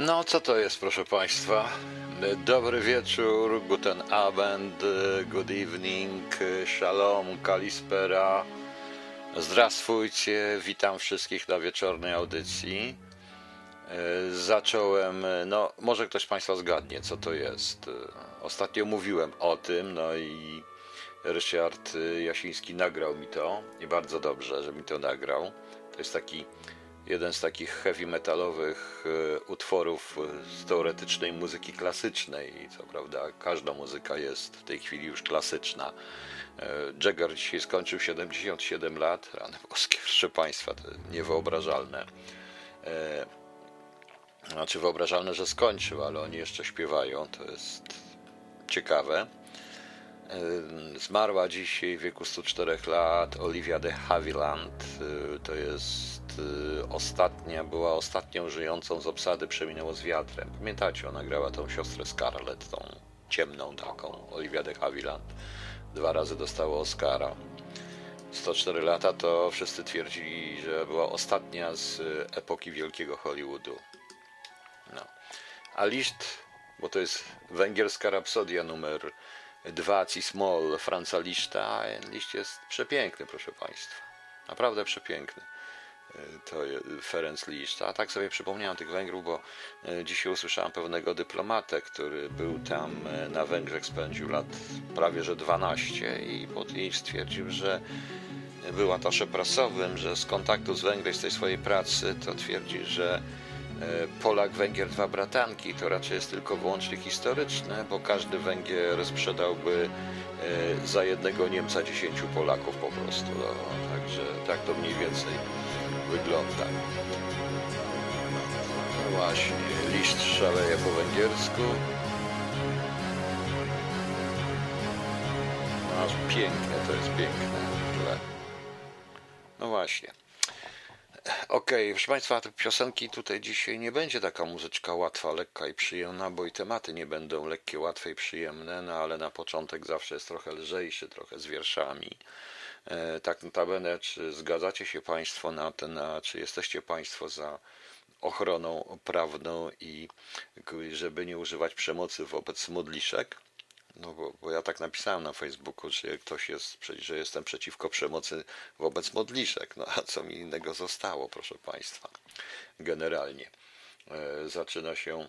No, co to jest, proszę Państwa? Dobry wieczór, guten Abend, good evening, shalom, kalispera. Zdrastwujcie, witam wszystkich na wieczornej audycji. Zacząłem, no, może ktoś z Państwa zgadnie, co to jest. Ostatnio mówiłem o tym, no i Ryszard Jasiński nagrał mi to i bardzo dobrze, że mi to nagrał. To jest taki jeden z takich heavy metalowych e, utworów z teoretycznej muzyki klasycznej. Co prawda, każda muzyka jest w tej chwili już klasyczna. E, Jagger dzisiaj skończył 77 lat, rany boskie, proszę Państwa, to niewyobrażalne. E, znaczy wyobrażalne, że skończył, ale oni jeszcze śpiewają, to jest ciekawe. Zmarła dzisiaj w wieku 104 lat Olivia de Havilland. To jest ostatnia, była ostatnią żyjącą z obsady Przeminęło z wiatrem. Pamiętacie, ona grała tą siostrę Scarlett, tą ciemną taką, Olivia de Havilland. Dwa razy dostała Oscara. 104 lata to wszyscy twierdzili, że była ostatnia z epoki wielkiego Hollywoodu. No. A Liszt, bo to jest węgierska rapsodia numer 2 Cismol Franza Liszta. Liść jest przepiękny, proszę Państwa. Naprawdę przepiękny to Ferenc Liszt. A tak sobie przypomniałem tych Węgrów, bo e, dzisiaj usłyszałem pewnego dyplomatę, który był tam e, na Węgrzech, spędził lat prawie że 12 i potem stwierdził, że był atasze prasowym, że z kontaktu z Węgry, z tej swojej pracy, to twierdzi, że e, Polak, Węgier, dwa bratanki to raczej jest tylko wyłącznie historyczne, bo każdy Węgier sprzedałby za jednego Niemca dziesięciu Polaków po prostu. No, także tak to mniej więcej wygląda. Właśnie, liść szaleje po węgiersku. Aż piękne, to jest piękne. No właśnie. Okej, okay, proszę Państwa, te piosenki tutaj dzisiaj nie będzie taka muzyczka łatwa, lekka i przyjemna, bo i tematy nie będą lekkie, łatwe i przyjemne, no ale na początek zawsze jest trochę lżejszy, trochę z wierszami. E, tak notabene, czy zgadzacie się Państwo na to, na, czy jesteście Państwo za ochroną prawną i żeby nie używać przemocy wobec modliszek? No bo, bo, ja tak napisałem na Facebooku, że ktoś jest, że jestem przeciwko przemocy wobec modliszek. No a co mi innego zostało, proszę Państwa. Generalnie e, zaczyna się,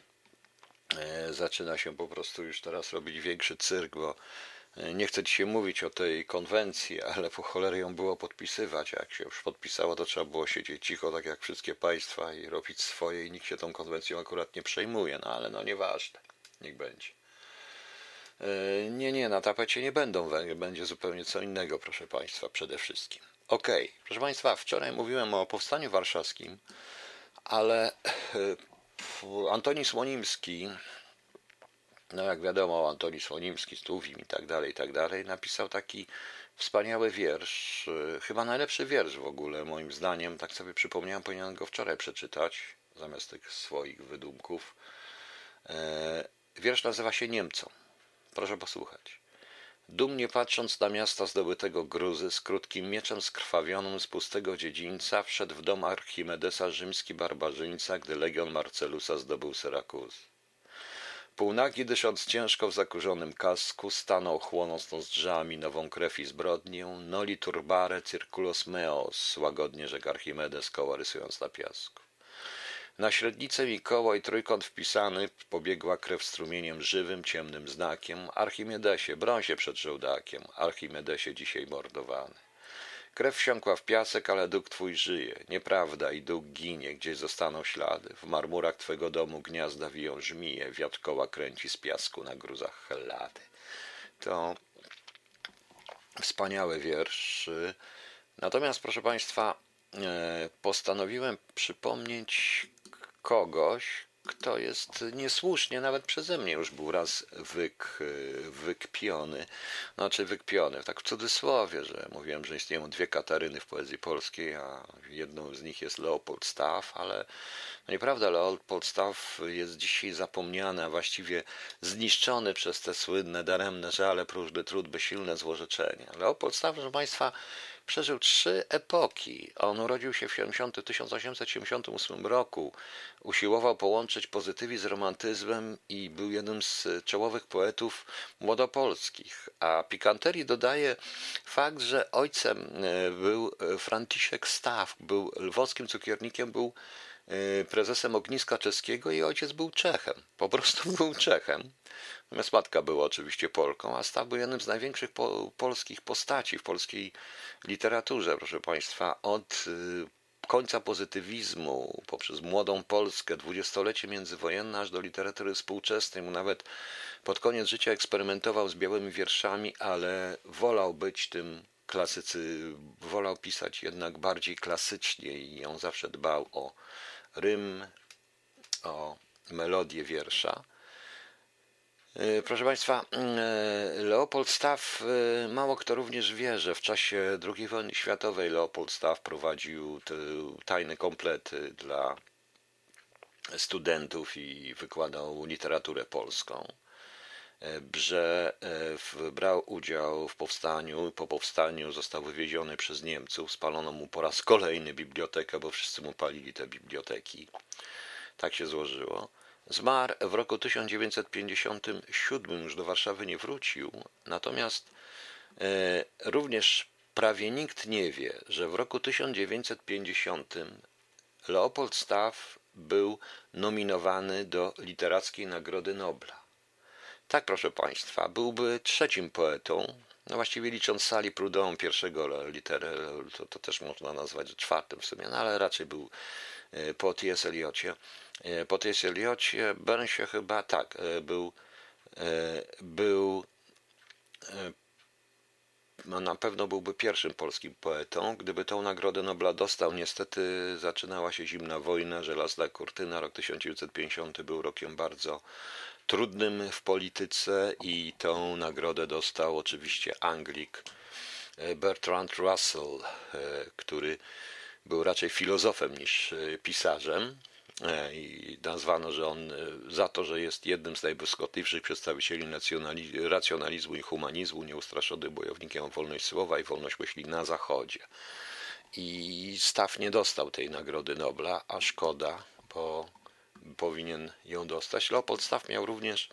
e, zaczyna się po prostu już teraz robić większy cyrk, bo nie chcę dzisiaj mówić o tej konwencji, ale po cholerę ją było podpisywać. Jak się już podpisało, to trzeba było siedzieć cicho, tak jak wszystkie państwa, i robić swoje, i nikt się tą konwencją akurat nie przejmuje. No ale no nieważne, niech będzie. E, nie, nie, na tapecie nie będą Węgry, będzie zupełnie co innego, proszę Państwa, przede wszystkim. Okej, okay. proszę Państwa, wczoraj mówiłem o powstaniu warszawskim, ale e, Antoni Słonimski, no jak wiadomo, Antoni Słonimski, Stuwim i tak dalej, i tak dalej, napisał taki wspaniały wiersz, y, chyba najlepszy wiersz w ogóle, moim zdaniem, tak sobie przypomniałem, powinienem go wczoraj przeczytać, zamiast tych swoich wydumków. E, wiersz nazywa się Niemcom. Proszę posłuchać. Dumnie patrząc na miasta zdobytego gruzy, z krótkim mieczem skrwawionym z pustego dziedzińca, wszedł w dom Archimedesa rzymski barbarzyńca, gdy legion Marcelusa zdobył Syrakuzy. Półnagi dysząc ciężko w zakurzonym kasku, stanął chłonąc nozdrzami nową krew i zbrodnię, noli turbare circulos meos, łagodnie rzekł Archimedes, koła rysując na piasku. Na średnicę i koło i trójkąt wpisany pobiegła krew strumieniem żywym, ciemnym znakiem. Archimedesie, broń się przed żołdakiem, Archimedesie dzisiaj mordowany. Krew wsiąkła w piasek, ale duch twój żyje. Nieprawda i duch ginie, gdzieś zostaną ślady. W marmurach twego domu gniazda wiją żmije, wiatr koła kręci z piasku na gruzach hellady. To wspaniały wiersz. Natomiast, proszę Państwa, e, postanowiłem przypomnieć kogoś, kto jest niesłusznie, nawet przeze mnie już był raz wyk, wykpiony, znaczy wykpiony, tak w cudzysłowie, że mówiłem, że istnieją dwie Kataryny w poezji polskiej, a jedną z nich jest Leopold Staff, ale no nieprawda, Leopold Staff jest dzisiaj zapomniany, a właściwie zniszczony przez te słynne daremne żale, próżny trud, bezsilne złorzeczenie. Leopold Staff, proszę Państwa, przeżył trzy epoki. On urodził się w 70, 1878 roku. Usiłował połączyć pozytywizm z romantyzmem i był jednym z czołowych poetów młodopolskich. A pikanterii dodaje fakt, że ojcem e, był Franciszek Staw, był lwowskim cukiernikiem, był e, prezesem ogniska czeskiego i ojciec był Czechem. Po prostu był Czechem. Natomiast matka była oczywiście Polką, a Staw był jednym z największych po, polskich postaci w polskiej literaturze, proszę Państwa, od y, końca pozytywizmu, poprzez młodą Polskę, dwudziestolecie międzywojenne, aż do literatury współczesnej. Mu nawet pod koniec życia eksperymentował z białymi wierszami, ale wolał być tym klasycy, wolał pisać jednak bardziej klasycznie i on zawsze dbał o rym, o melodię wiersza. E, proszę Państwa, e, Leopold Staff, e, mało kto również wie, że w czasie II wojny światowej Leopold Staff prowadził tajne komplety dla studentów i wykładał literaturę polską. Że brał udział w powstaniu, po powstaniu został wywieziony przez Niemców, spalono mu po raz kolejny bibliotekę, bo wszyscy mu palili te biblioteki. Tak się złożyło. Zmarł w roku 1957, już do Warszawy nie wrócił, natomiast e, również prawie nikt nie wie, że w roku 1950 Leopold Staff był nominowany do Literackiej Nagrody Nobla. Tak, proszę Państwa, byłby trzecim poetą, no właściwie licząc Sali Prudhomme, pierwszego literę, to, to też można nazwać czwartym w sumie, no ale raczej był po T.S. Eliocie. E, po T.S. Eliocie Burnsie chyba tak, e, był, był no na pewno byłby pierwszym polskim poetą. Gdyby tą Nagrodę Nobla dostał, niestety zaczynała się zimna wojna, żelazna kurtyna. Rok 1950 był rokiem bardzo trudnym w polityce i tą nagrodę dostał oczywiście Anglik e, Bertrand Russell, e, który był raczej filozofem niż e, pisarzem. I nazwano, że on za to, że jest jednym z najbłyskotliwszych przedstawicieli racjonalizmu i humanizmu, nieustraszony bojownikiem o wolność słowa i wolność myśli na Zachodzie. I Staw nie dostał tej nagrody Nobla, a szkoda, bo powinien ją dostać. Leopold Staff miał również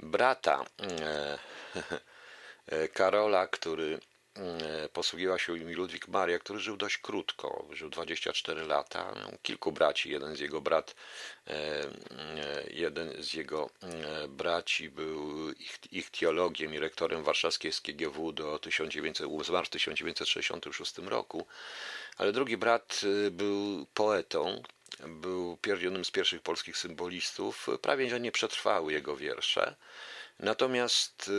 brata e, e, Karola, który e, posługiwał się im Ludwik Maria, który żył dość krótko, żył 24 lata. Miał kilku braci, jeden z jego brat, jeden z jego braci był ich, ich teologiem i rektorem warszawskiej SKGW do 1900, zmarł w 1966 roku, ale drugi brat był poetą, był jednym z pierwszych polskich symbolistów. Prawie że nie przetrwały jego wiersze. Natomiast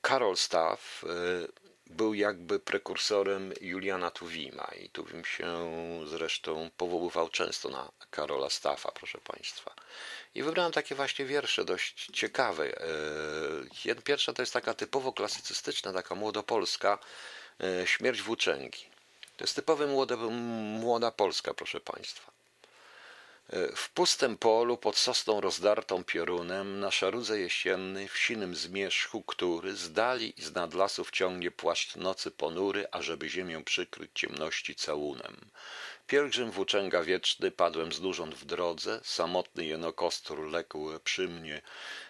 Karol Staff y, był jakby prekursorem Juliana Tuwima i Tuwim się zresztą powoływał często na Karola Staffa, proszę Państwa. I wybrałem takie właśnie wiersze dość ciekawe. Pierwsza to jest taka typowo klasycystyczna, taka młodopolska Śmierć włóczęgi. To jest typowy młode, młoda Polska, proszę Państwa. E, w pustym polu pod sosną rozdartą piorunem na szarudze jesiennej w sinym zmierzchu, który z dali i z nad lasów ciągnie płaszcz nocy ponury, ażeby ziemię przykryć ciemności całunem. Pielgrzym włóczęga wieczny padłem znurząc w drodze, samotny jenokostur lekł przy mnie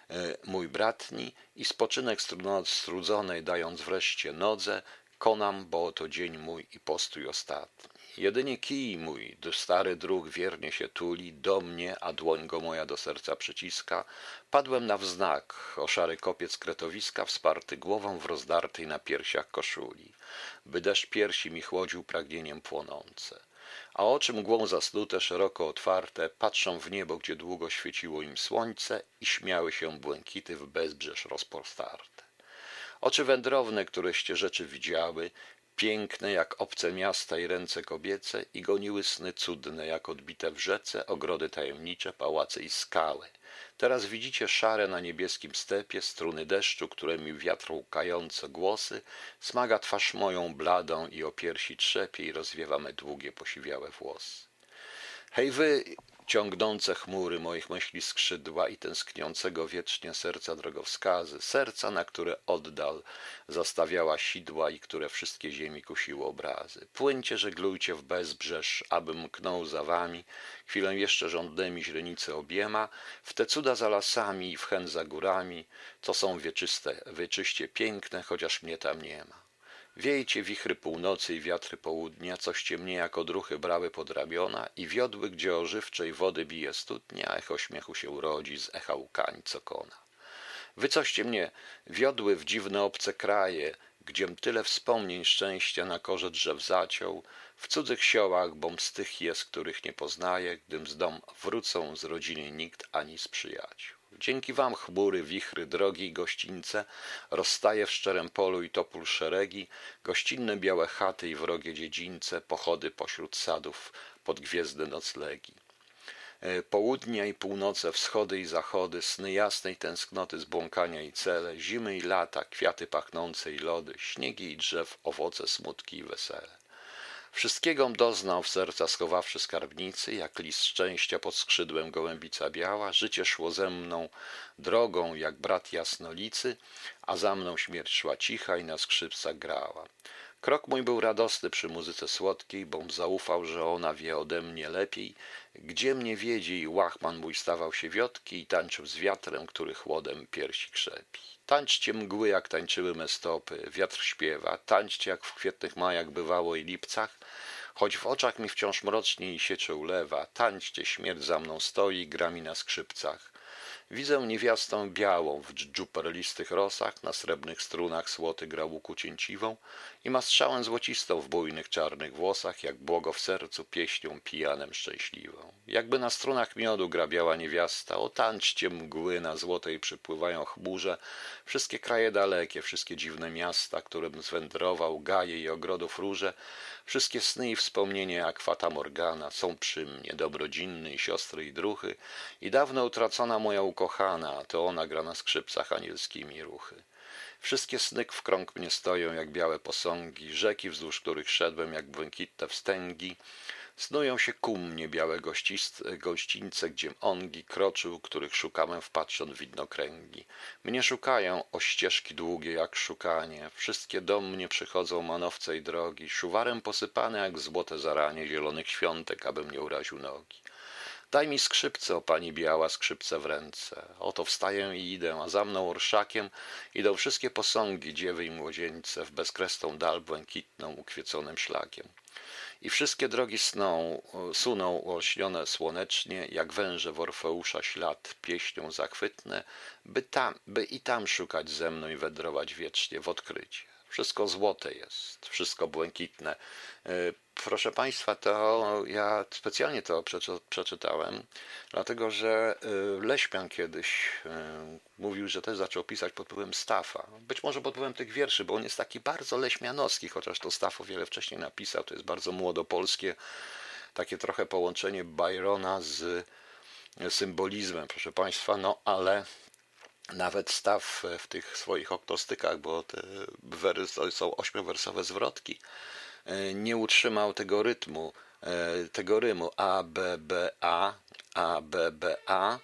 e, mój bratni i spoczynek strudzonej dając wreszcie nodze, Konam, bo oto dzień mój i postój ostatni. Jedynie kij mój, stary druk wiernie się tuli do mnie, a dłoń go moja do serca przyciska. Padłem na wznak, o szary kopiec kretowiska, wsparty głową w rozdartej na piersiach koszuli, by deszcz piersi mi chłodził pragnieniem płonące. A oczy mgłą zasnute, szeroko otwarte, patrzą w niebo, gdzie długo świeciło im słońce i śmiały się błękity w bezbrzeż rozpostarte. Oczy wędrowne, któreście rzeczy widziały, piękne jak obce miasta i ręce kobiece i goniły sny cudne jak odbite w rzece, ogrody tajemnicze, pałace i skały. Teraz widzicie szare na niebieskim stepie struny deszczu, którymi wiatr łkające głosy, smaga twarz moją bladą i o piersi trzepie i rozwiewa me długie posiwiałe włosy. Hej wy, ciągnące chmury moich myśli skrzydła i tęskniącego wiecznie serca drogowskazy, serca, na które oddal zastawiała sidła i które wszystkie ziemi kusiło obrazy. Płyńcie, żeglujcie w bezbrzeż, abym mknął za wami, chwilę jeszcze żądnymi źrenicy obiema, w te cuda za lasami i w chęt za górami, co są wieczyste, wieczyście piękne, chociaż mnie tam nie ma. Wiejcie wichry północy i wiatry południa, coście mnie jako druchy brały pod ramiona i wiodły, gdzie ożywczej wody bije studnia, echo śmiechu się urodzi z echa łkań co kona. Wy coście mnie wiodły w dziwne obce kraje, gdziem tyle wspomnień szczęścia na korze drzew zaciął, w cudzych siołach, bom z tych jest, których nie poznaję, gdym z dom wrócą z rodziny nikt ani z przyjaciół. Dzięki wam chmury, wichry, drogi i gościńce, rozstaje w szczerem polu i topól szeregi, gościnne białe chaty i wrogie dziedzińce, pochody pośród sadów, podgwiezdne noclegi. E, południa i północe, wschody i zachody, sny jasnej tęsknoty zbłąkania i cele, zimy i lata, kwiaty pachnące i lody, śniegi i drzew, owoce, smutki i wesele. Wszystkiegom doznał w serca schowawszy skarbnicy, jak list szczęścia pod skrzydłem gołębica biała, życie szło ze mną drogą jak brat jasnolicy, a za mną śmierć szła cicha i na skrzypcach grała. Krok mój był radosny przy muzyce słodkiej, bom zaufał, że ona wie ode mnie lepiej, gdzie mnie wiedzi, łachman mój stawał się wiotki i tańczył z wiatrem, który chłodem piersi krzepi. Tańczcie mgły, jak tańczyły me stopy, wiatr śpiewa, tańczcie, jak w kwietnych majach bywało i lipcach, choć w oczach mi wciąż mrocznie i ulewa, tańczcie, śmierć za mną stoi, gra mi na skrzypcach. Widzę niewiastę białą w dżdżu perlistych rosach, na srebrnych strunach słoty gra łuku cięciwą i ma strzałę złocistą w bujnych czarnych włosach, jak błogo w sercu pieśnią pijanem szczęśliwą. Jakby na strunach miodu gra biała niewiasta, o tańczcie mgły na złotej przypływają chmurze, wszystkie kraje dalekie, wszystkie dziwne miasta, którym zwędrował, gaje i ogrodów róże, wszystkie sny i wspomnienia jak Fata Morgana są przy mnie, dobrodzinny siostry i druchy i dawno utracona moja ukochana, to ona gra na skrzypcach anielskimi ruchy. Wszystkie sny w krąg mnie stoją jak białe posągi, rzeki wzdłuż których szedłem jak błękitne wstęgi, snują się ku mnie białe gościńce, gdziem ongi kroczył, których szukałem wpatrząc w widnokręgi. Mnie szukają o ścieżki długie jak szukanie, wszystkie do mnie przychodzą manowce i drogi, szuwarem posypane jak złote zaranie zielonych świątek, abym nie uraził nogi. Daj mi skrzypce, o pani biała, skrzypce w ręce. Oto wstaję i idę, a za mną orszakiem idą wszystkie posągi, dziewy i młodzieńce w bezkresną dal błękitną, ukwieconym szlakiem. I wszystkie drogi sną, suną olśnione słonecznie, jak węże w Orfeusza ślad, pieśnią zachwytne, by tam, by i tam szukać ze mną i wędrować wiecznie w odkrycie. Wszystko złote jest, wszystko błękitne. E, proszę Państwa, to ja specjalnie to przeczytałem, dlatego że e, Leśmian kiedyś e, mówił, że też zaczął pisać pod wpływem Stafa. Być może pod wpływem tych wierszy, bo on jest taki bardzo leśmianowski, chociaż to Staff o wiele wcześniej napisał. To jest bardzo młodopolskie, takie trochę połączenie Byrona z symbolizmem, proszę Państwa, no ale nawet staw w tych swoich oktostykach, bo te wery są ośmiowersowe zwrotki, e, nie utrzymał tego rytmu, e, tego rymu A, B, B, A, A, B, B, A,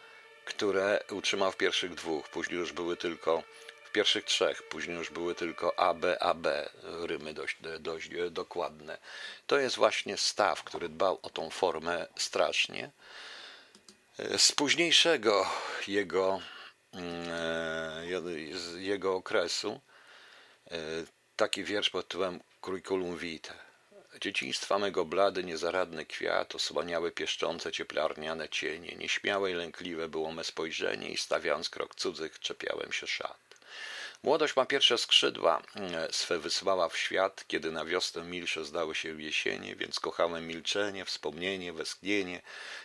które utrzymał w pierwszych dwóch, później już były tylko w pierwszych trzech, później już były tylko A, B, A, B, rymy dość, dość dokładne. To jest właśnie staw, który dbał o tą formę strasznie. E, z późniejszego jego E, z jego okresu e, taki wiersz pod tytułem Curriculum Vitae. Dzieciństwa mego blady, niezaradny kwiat, osłaniały pieszczące cieplarniane cienie, nieśmiałe i lękliwe było me spojrzenie i stawiając krok cudzych czepiałem się szat. Młodość ma pierwsze skrzydła mm, swe wysłała w świat, kiedy na wiosnę milsze zdały się jesienie, więc kochałem milczenie, wspomnienie, westchnienie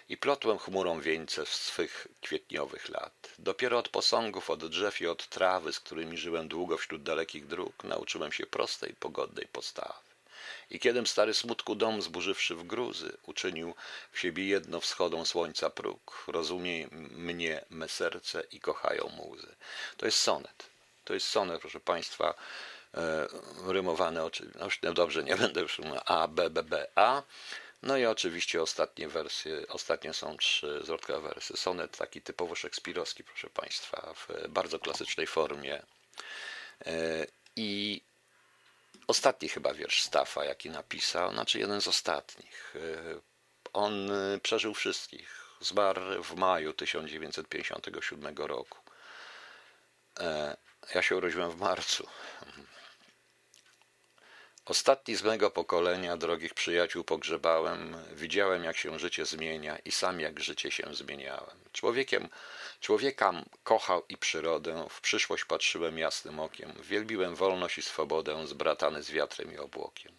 i plotłem chmurą wieńce swych kwietniowych lat. Dopiero od posągów, od drzew i od trawy, z którymi żyłem długo wśród dalekich dróg, nauczyłem się prostej, pogodnej postawy. I kiedym stary smutku dom zburzywszy w gruzy, uczynił w siebie jedno wschodą słońca próg, rozumie mnie me serce i kochają muzy. To jest sonet. To jest sonet, proszę Państwa, e, rymowane oczywiście. No dobrze, nie będę już A, B, B, B, A. No i oczywiście ostatnie wersje, ostatnie są trzy zwrotkowe wersy. Sonet taki typowo szekspirowski, proszę Państwa, w bardzo klasycznej formie. E, I ostatni chyba wiersz Staffa, jaki napisał, znaczy jeden z ostatnich. E, on przeżył wszystkich. Zmarł w maju 1957 roku. Ja się urodziłem w marcu. Ostatni z mego pokolenia, drogich przyjaciół, pogrzebałem, widziałem, jak się życie zmienia i sam jak życie się zmieniałem. Człowiekiem, człowiekam kochał i przyrodę, w przyszłość patrzyłem jasnym okiem, wielbiłem wolność i swobodę, zbratany z wiatrem i obłokiem.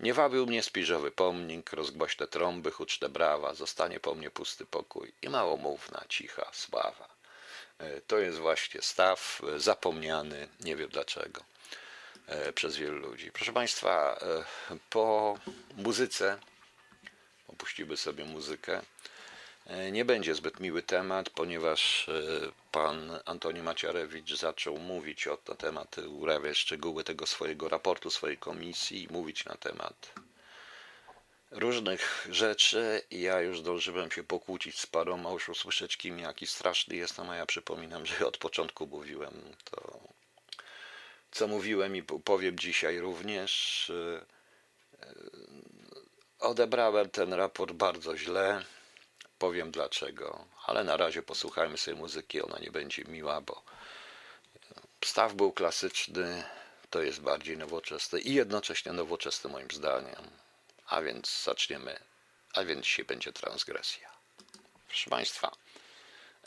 Nie wabił mnie spiżowy pomnik, rozgłośne trąby, huczne brawa, zostanie po mnie pusty pokój i małomówna, cicha sława. E, to jest właśnie staw e, zapomniany, nie wiem dlaczego. E, przez wielu ludzi. Proszę Państwa, po muzyce, opuścimy sobie muzykę, nie będzie zbyt miły temat, ponieważ pan Antoni Maciarewicz zaczął mówić o, na temat, urabiać szczegóły tego swojego raportu, swojej komisji, mówić na temat różnych rzeczy ja już zdążyłem się pokłócić z paroma, już usłyszeć kim jaki straszny jestem, a ja przypominam, że od początku mówiłem to co mówiłem i powiem dzisiaj również. E, e, odebrałem ten raport bardzo źle. Powiem dlaczego, ale na razie posłuchajmy sobie muzyki. Ona nie będzie miła, bo staw był klasyczny, to jest bardziej nowoczesny i jednocześnie nowoczesny moim zdaniem. A więc zaczniemy, a więc dzisiaj będzie transgresja. Proszę Państwa,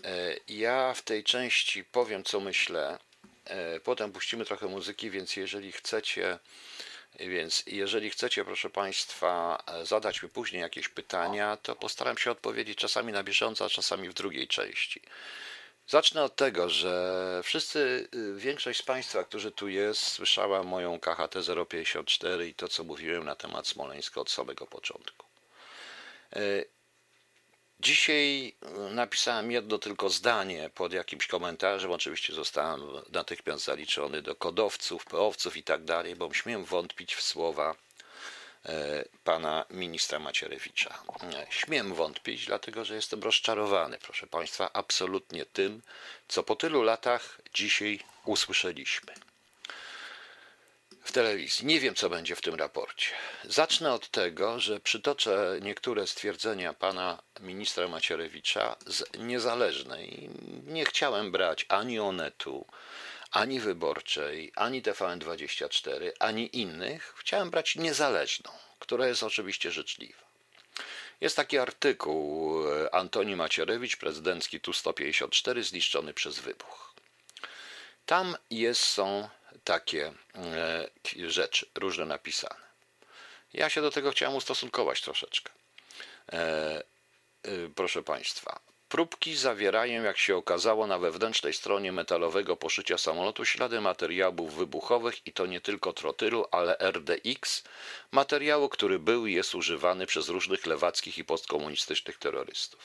e, ja w tej części powiem, co myślę E, potem puścimy trochę muzyki, więc jeżeli chcecie, więc jeżeli chcecie, proszę Państwa, e, zadać mi później jakieś pytania, to postaram się odpowiedzieć czasami na bieżąco, a czasami w drugiej części. Zacznę od tego, że wszyscy, y, większość z Państwa, którzy tu jest, słyszała moją KHT 054 i to, co mówiłem na temat Smoleńska od samego początku. E, Dzisiaj e, napisałem jedno tylko zdanie pod jakimś komentarzem. Oczywiście zostałem natychmiast zaliczony do kodowców, peowców i tak dalej, bo śmiem wątpić w słowa pana ministra Macierewicza. E, śmiem wątpić, dlatego że jestem rozczarowany, proszę państwa, absolutnie tym, co po tylu latach dzisiaj usłyszeliśmy w telewizji. Nie wiem, co będzie w tym raporcie. Zacznę od tego, że przytoczę niektóre stwierdzenia pana ministra Macierewicza z niezależnej. Nie chciałem brać ani Onetu, ani Wyborczej, ani TVN24, ani innych. Chciałem brać niezależną, która jest oczywiście życzliwa. Jest taki artykuł e, Antoni Macierewicz, prezydencki Tu-154, zniszczony przez wybuch. Tam jest, są takie e, rzeczy, różne napisane. Ja się do tego chciałem ustosunkować troszeczkę. E, e, proszę Państwa, próbki zawierają, jak się okazało, na wewnętrznej stronie metalowego poszycia samolotu ślady materiałów wybuchowych i to nie tylko trotylu, ale RDX, materiału, który był i jest używany przez różnych lewackich i postkomunistycznych terrorystów.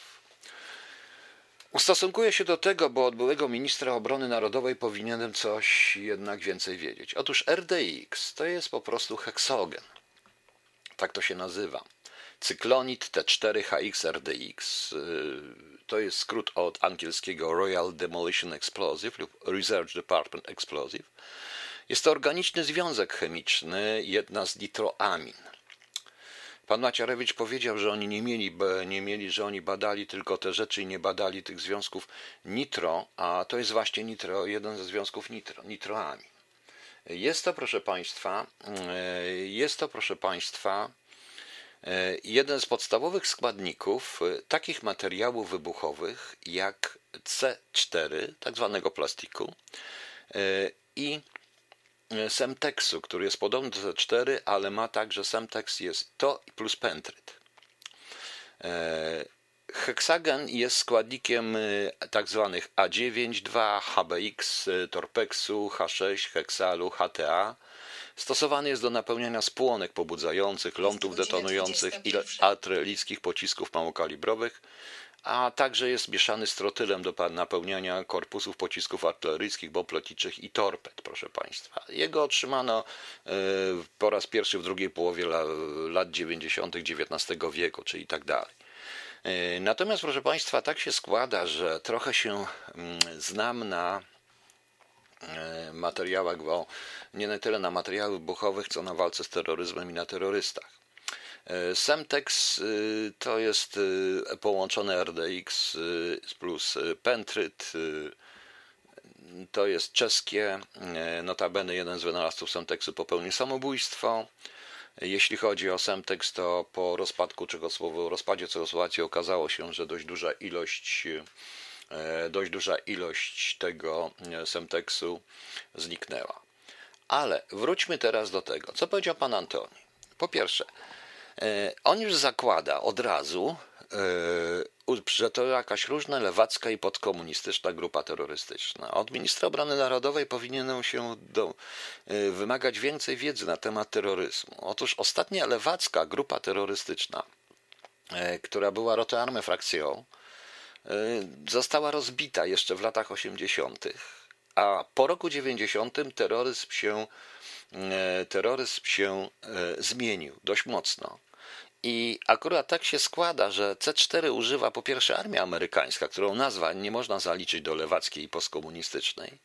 Ustosunkuję się do tego, bo od byłego ministra obrony narodowej powinienem coś jednak więcej wiedzieć. Otóż RDX to jest po prostu heksogen. Tak to się nazywa. Cyklonit T4HX RDX to jest skrót od angielskiego Royal Demolition Explosive lub Research Department Explosive. Jest to organiczny związek chemiczny, jedna z nitroamin. Pan Maciarewicz powiedział, że oni nie mieli, nie mieli, że oni badali tylko te rzeczy i nie badali tych związków nitro, a to jest właśnie nitro, jeden ze związków nitro, nitroamin. Jest to, proszę Państwa, e, jest to, proszę Państwa, jeden z podstawowych składników e, takich materiałów wybuchowych jak C4, tak zwanego plastiku, i Semtexu, który jest podobny do C4, ale ma także Semtex jest to plus pentryt. E, heksagen jest składnikiem e, tak zwanych A9, 2, HBX, Torpexu, H6, Heksalu, HTA. Stosowany jest do napełniania spłonek pobudzających, lądów detonujących i artyleryjskich pocisków małokalibrowych, a także jest mieszany z trotylem do napełniania korpusów pocisków artyleryjskich, bomb lotniczych i torped, proszę Państwa. Jego otrzymano e, po raz pierwszy w drugiej połowie lat 90. XIX wieku, czyli tak dalej. E, natomiast, proszę Państwa, tak się składa, że trochę się mm, znam na materiałach, bo nie na tyle na materiałach wybuchowych, co na walce z terroryzmem i na terrorystach. E, Semtex to jest połączone RDX plus Pentryt. To jest czeskie. Notabene jeden z wynalazców Semtexu popełnił samobójstwo. Jeśli chodzi o Semtex, to po rozpadku Czechosłowacji, rozpadzie Czechosłowacji okazało się, że dość duża ilość e, dość duża ilość tego e, Semtexu zniknęła. Ale wróćmy teraz do tego, co powiedział pan Antoni. Po pierwsze, e, on już zakłada od razu, że to jakaś różna lewacka i podkomunistyczna grupa terrorystyczna. Od ministra obrony narodowej powinien się do, wymagać więcej wiedzy na temat terroryzmu. Otóż ostatnia lewacka grupa terrorystyczna, która była Rote frakcją, została rozbita jeszcze w latach 80., a po roku 90 terroryzm się, terroryzm się zmienił dość mocno. I akurat tak się składa, że C4 używa po pierwsze armia amerykańska, którą nazwa nie można zaliczyć do lewackiej i postkomunistycznej.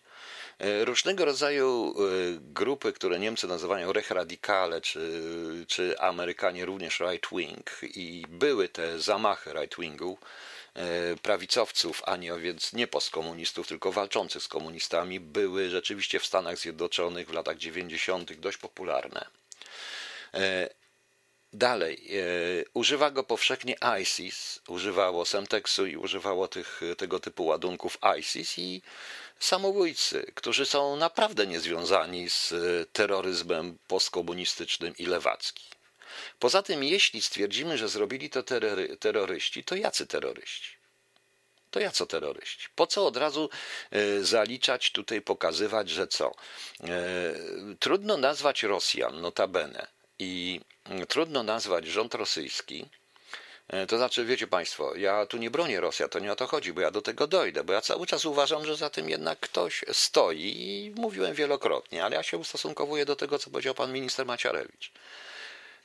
Różnego rodzaju grupy, które Niemcy nazywają Rechradikale, czy, czy Amerykanie również right-wing, i były te zamachy right-wingu, prawicowców, a nie więc nie postkomunistów, tylko walczących z komunistami, były rzeczywiście w Stanach Zjednoczonych w latach 90. dość popularne. Dalej, e, używa go powszechnie ISIS, używało Semtexu i używało tych, tego typu ładunków ISIS i samobójcy, którzy są naprawdę niezwiązani z terroryzmem postkomunistycznym i lewackim. Poza tym, jeśli stwierdzimy, że zrobili to terrory, terroryści, to jacy terroryści? To ja co terroryści? Po co od razu e, zaliczać tutaj, pokazywać, że co? E, trudno nazwać Rosjan, notabene, i trudno nazwać rząd rosyjski, e, to znaczy, wiecie Państwo, ja tu nie bronię Rosja, to nie o to chodzi, bo ja do tego dojdę, bo ja cały czas uważam, że za tym jednak ktoś stoi i mówiłem wielokrotnie, ale ja się ustosunkowuję do tego, co powiedział pan minister Maciarewicz.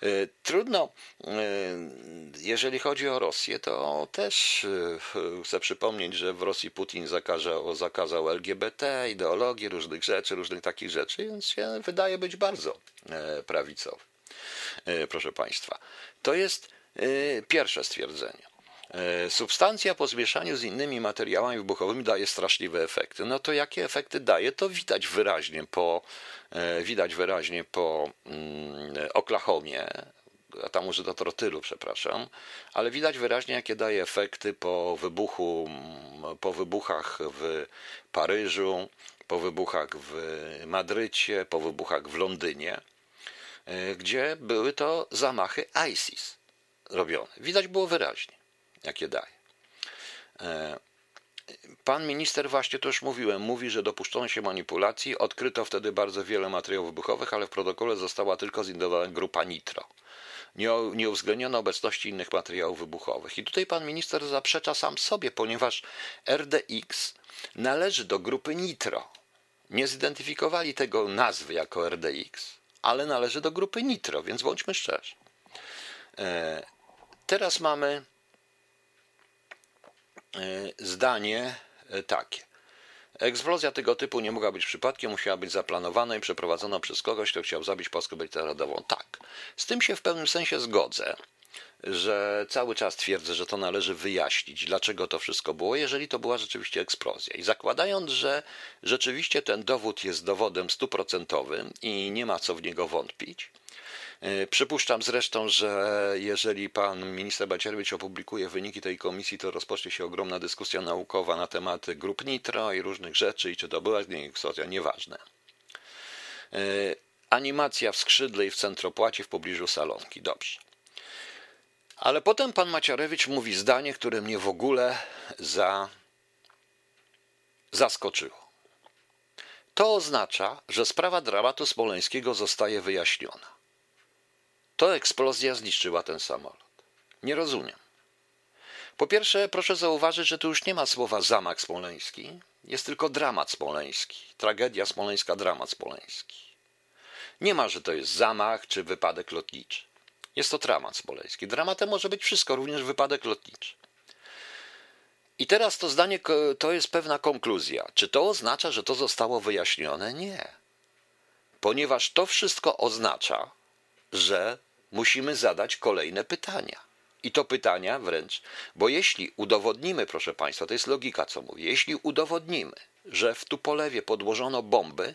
E, trudno, e, jeżeli chodzi o Rosję, to też chcę przypomnieć, że w Rosji Putin zakazał, zakazał LGBT, ideologii, różnych rzeczy, różnych takich rzeczy, więc się wydaje być bardzo prawicowy. E, proszę Państwa. To jest e, pierwsze stwierdzenie. E, substancja po zmieszaniu z innymi materiałami wybuchowymi daje straszliwe efekty. No to jakie efekty daje, to widać wyraźnie po, widać wyraźnie po mm, Oklahomie, a tam użyto trotylu, przepraszam, ale widać wyraźnie, jakie daje efekty po wybuchu, mm, po wybuchach w Paryżu, po wybuchach w Madrycie, po wybuchach w Londynie. E, gdzie były to zamachy ISIS robione. Widać było wyraźnie, jakie daje. E, pan minister, właśnie to już mówiłem, mówi, że dopuszczono się manipulacji. Odkryto wtedy bardzo wiele materiałów wybuchowych, ale w protokole została tylko zidentyfikowana grupa nitro. Nie, nie uwzględniono obecności innych materiałów wybuchowych. I tutaj pan minister zaprzecza sam sobie, ponieważ RDX należy do grupy nitro. Nie zidentyfikowali tego nazwy jako RDX ale należy do grupy nitro, więc bądźmy szczerzy. E, teraz mamy zdanie e, takie. Eksplozja tego typu nie mogła być przypadkiem, musiała być zaplanowana i przeprowadzona przez kogoś, kto chciał zabić Polskę Narodową. Tak, z tym się w pewnym sensie zgodzę że cały czas twierdzę, że to należy wyjaśnić, dlaczego to wszystko było, jeżeli to była rzeczywiście eksplozja. I zakładając, że rzeczywiście ten dowód jest dowodem stuprocentowym i nie ma co w niego wątpić, e, Przypuszczam zresztą, że jeżeli pan minister Bacierewicz opublikuje wyniki tej komisji, to rozpocznie się ogromna dyskusja naukowa na temat grup nitro i różnych rzeczy, i czy to była eksplozja, nieważne. E, animacja w skrzydle i w centropłacie w pobliżu salonki. Dobrze. Ale potem pan Maciarewicz mówi zdanie, które mnie w ogóle za... zaskoczyło. To oznacza, że sprawa dramatu smoleńskiego zostaje wyjaśniona. To eksplozja zniszczyła ten samolot. Nie rozumiem. Po pierwsze, proszę zauważyć, że tu już nie ma słowa zamach smoleński, jest tylko dramat smoleński. Tragedia smoleńska, dramat smoleński. Nie ma, że to jest zamach czy wypadek lotniczy. Jest to dramat smoleński. Dramatem może być wszystko, również wypadek lotniczy. I teraz to zdanie to jest pewna konkluzja. Czy to oznacza, że to zostało wyjaśnione? Nie. Ponieważ to wszystko oznacza, że musimy zadać kolejne pytania. I to pytania wręcz, bo jeśli udowodnimy, proszę Państwa, to jest logika, co mówię, jeśli udowodnimy, że w Tupolewie podłożono bomby,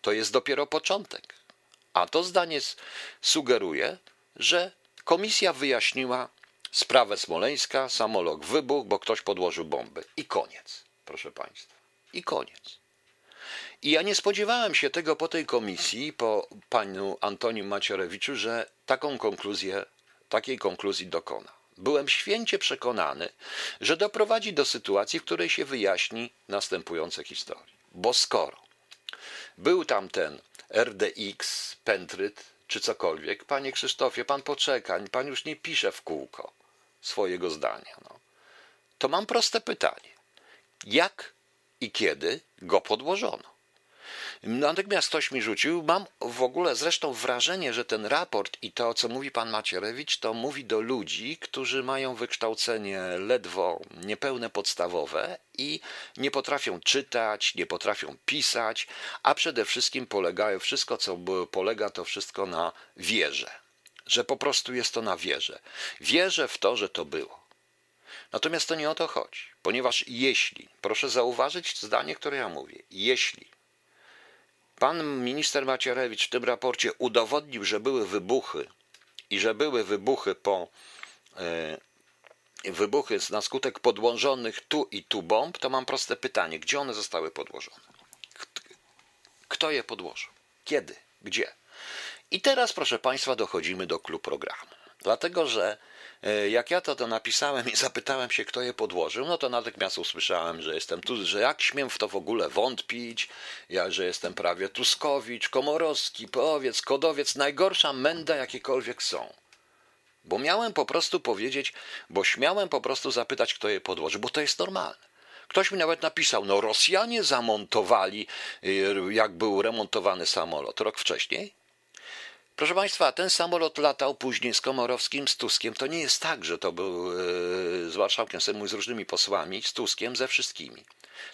to jest dopiero początek. A to zdanie sugeruje, że komisja wyjaśniła sprawę Smoleńska, samolot wybuchł, bo ktoś podłożył bomby. I koniec, proszę Państwa. I koniec. I ja nie spodziewałem się tego po tej komisji, po panu Antonim Macierewiczu, że taką konkluzję, takiej konkluzji dokona. Byłem święcie przekonany, że doprowadzi do sytuacji, w której się wyjaśni następujące historie. Bo skoro był tam ten RDX, Pentryt czy cokolwiek, panie Krzysztofie, pan poczeka, pan już nie pisze w kółko swojego zdania. No. To mam proste pytanie. Jak i kiedy go podłożono? Natomiast ktoś mi rzucił, mam w ogóle zresztą wrażenie, że ten raport i to, co mówi pan Macierewicz, to mówi do ludzi, którzy mają wykształcenie ledwo niepełne podstawowe i nie potrafią czytać, nie potrafią pisać, a przede wszystkim polegają, wszystko co polega, to wszystko na wierze. Że po prostu jest to na wierze. Wierzę w to, że to było. Natomiast to nie o to chodzi, ponieważ jeśli, proszę zauważyć zdanie, które ja mówię, jeśli Pan minister Macierewicz w tym raporcie udowodnił, że były wybuchy i że były wybuchy po e, wybuchy na skutek podłożonych tu i tu bomb, to mam proste pytanie, gdzie one zostały podłożone? Kto je podłożył? Kiedy? Gdzie? I teraz, proszę Państwa, dochodzimy do klubu programu. Dlatego, że jak ja to, to napisałem i zapytałem się, kto je podłożył, no to natychmiast usłyszałem, że jestem tu, że jak śmiem w to w ogóle wątpić, ja, że jestem prawie Tuskowicz, Komorowski, Powiec, Kodowiec, najgorsza menda, jakiekolwiek są. Bo miałem po prostu powiedzieć, bo śmiałem po prostu zapytać, kto je podłożył, bo to jest normalne. Ktoś mi nawet napisał, no Rosjanie zamontowali, y, jak był remontowany samolot rok wcześniej, Proszę Państwa, ten samolot latał później z Komorowskim, z Tuskiem. To nie jest tak, że to był e, z marszałkiem z różnymi posłami, z Tuskiem, ze wszystkimi.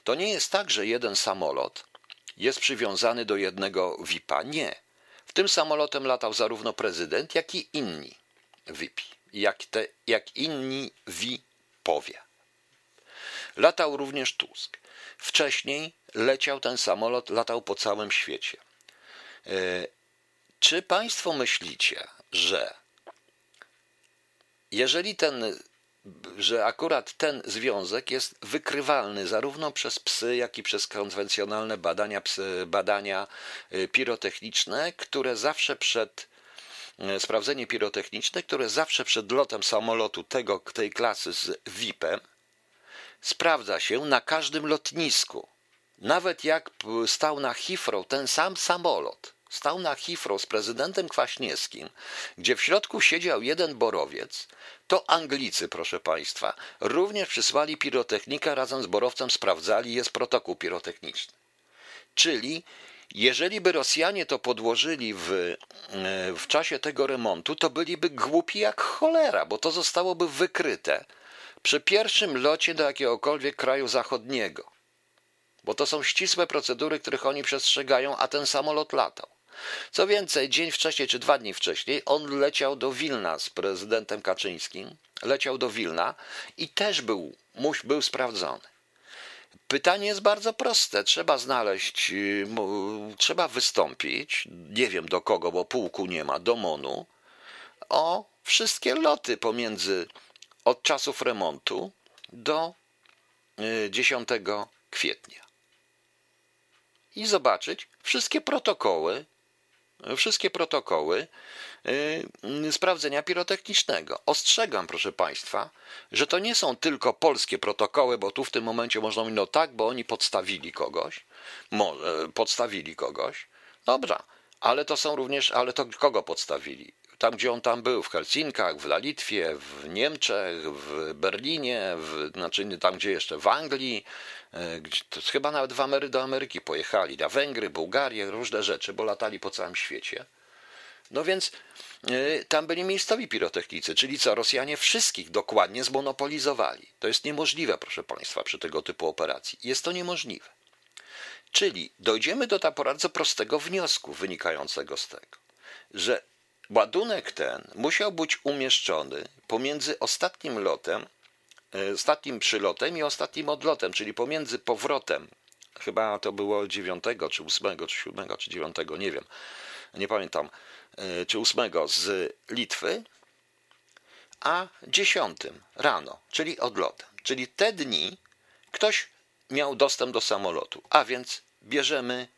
To nie jest tak, że jeden samolot jest przywiązany do jednego VIP-a. Nie. W tym samolotem latał zarówno prezydent, jak i inni VIP, jak, te, jak inni VIP-owie. Latał również Tusk. Wcześniej leciał ten samolot, latał po całym świecie. Czy Państwo myślicie, że jeżeli ten, że akurat ten związek jest wykrywalny zarówno przez psy, jak i przez konwencjonalne badania, psy, badania y, pirotechniczne, które zawsze przed y, sprawdzenie pirotechniczne, które zawsze przed lotem samolotu tego, tej klasy z VIP-em sprawdza się na każdym lotnisku. Nawet jak stał na Heathrow ten sam samolot, stał na Heathrow z prezydentem Kwaśniewskim, gdzie w środku siedział jeden borowiec, to Anglicy, proszę Państwa, również przysłali pirotechnika razem z borowcem, sprawdzali, jest protokół pirotechniczny. Czyli jeżeli by Rosjanie to podłożyli w, e, w czasie tego remontu, to byliby głupi jak cholera, bo to zostałoby wykryte przy pierwszym locie do jakiegokolwiek kraju zachodniego. Bo to są ścisłe procedury, których oni przestrzegają, a ten samolot latał. Co więcej, dzień wcześniej czy dwa dni wcześniej on leciał do Wilna z prezydentem Kaczyńskim, leciał do Wilna i też był, był sprawdzony. Pytanie jest bardzo proste. Trzeba znaleźć, y, trzeba wystąpić, nie wiem do kogo, bo pułku nie ma, do MONU, o wszystkie loty pomiędzy od czasów remontu do 10 y, kwietnia. I zobaczyć wszystkie protokoły wszystkie protokoły y, sprawdzenia pirotechnicznego. Ostrzegam, proszę Państwa, że to nie są tylko polskie protokoły, bo tu w tym momencie można mówić, no tak, bo oni podstawili kogoś, podstawili kogoś. Dobra, ale to są również, ale to kogo podstawili? tam gdzie on tam był, w Helsinkach, w Litwie, w Niemczech, w Berlinie, w, znaczy tam gdzie jeszcze, w Anglii, e, chyba nawet w Amery, do Ameryki pojechali, na Węgry, Bułgarię, różne rzeczy, bo latali po całym świecie. No więc y, tam byli miejscowi pirotechnicy, czyli co, Rosjanie wszystkich dokładnie zmonopolizowali. To jest niemożliwe, proszę Państwa, przy tego typu operacji. Jest to niemożliwe. Czyli dojdziemy do bardzo prostego wniosku wynikającego z tego, że ładunek ten musiał być umieszczony pomiędzy ostatnim lotem, ostatnim przylotem i ostatnim odlotem, czyli pomiędzy powrotem, chyba to było 9, czy 8, czy 7, czy 9, nie wiem, nie pamiętam, E, czy ósmego z Litwy, a dziesiątym rano, czyli odlotem. Czyli te dni ktoś miał dostęp do samolotu, a więc bierzemy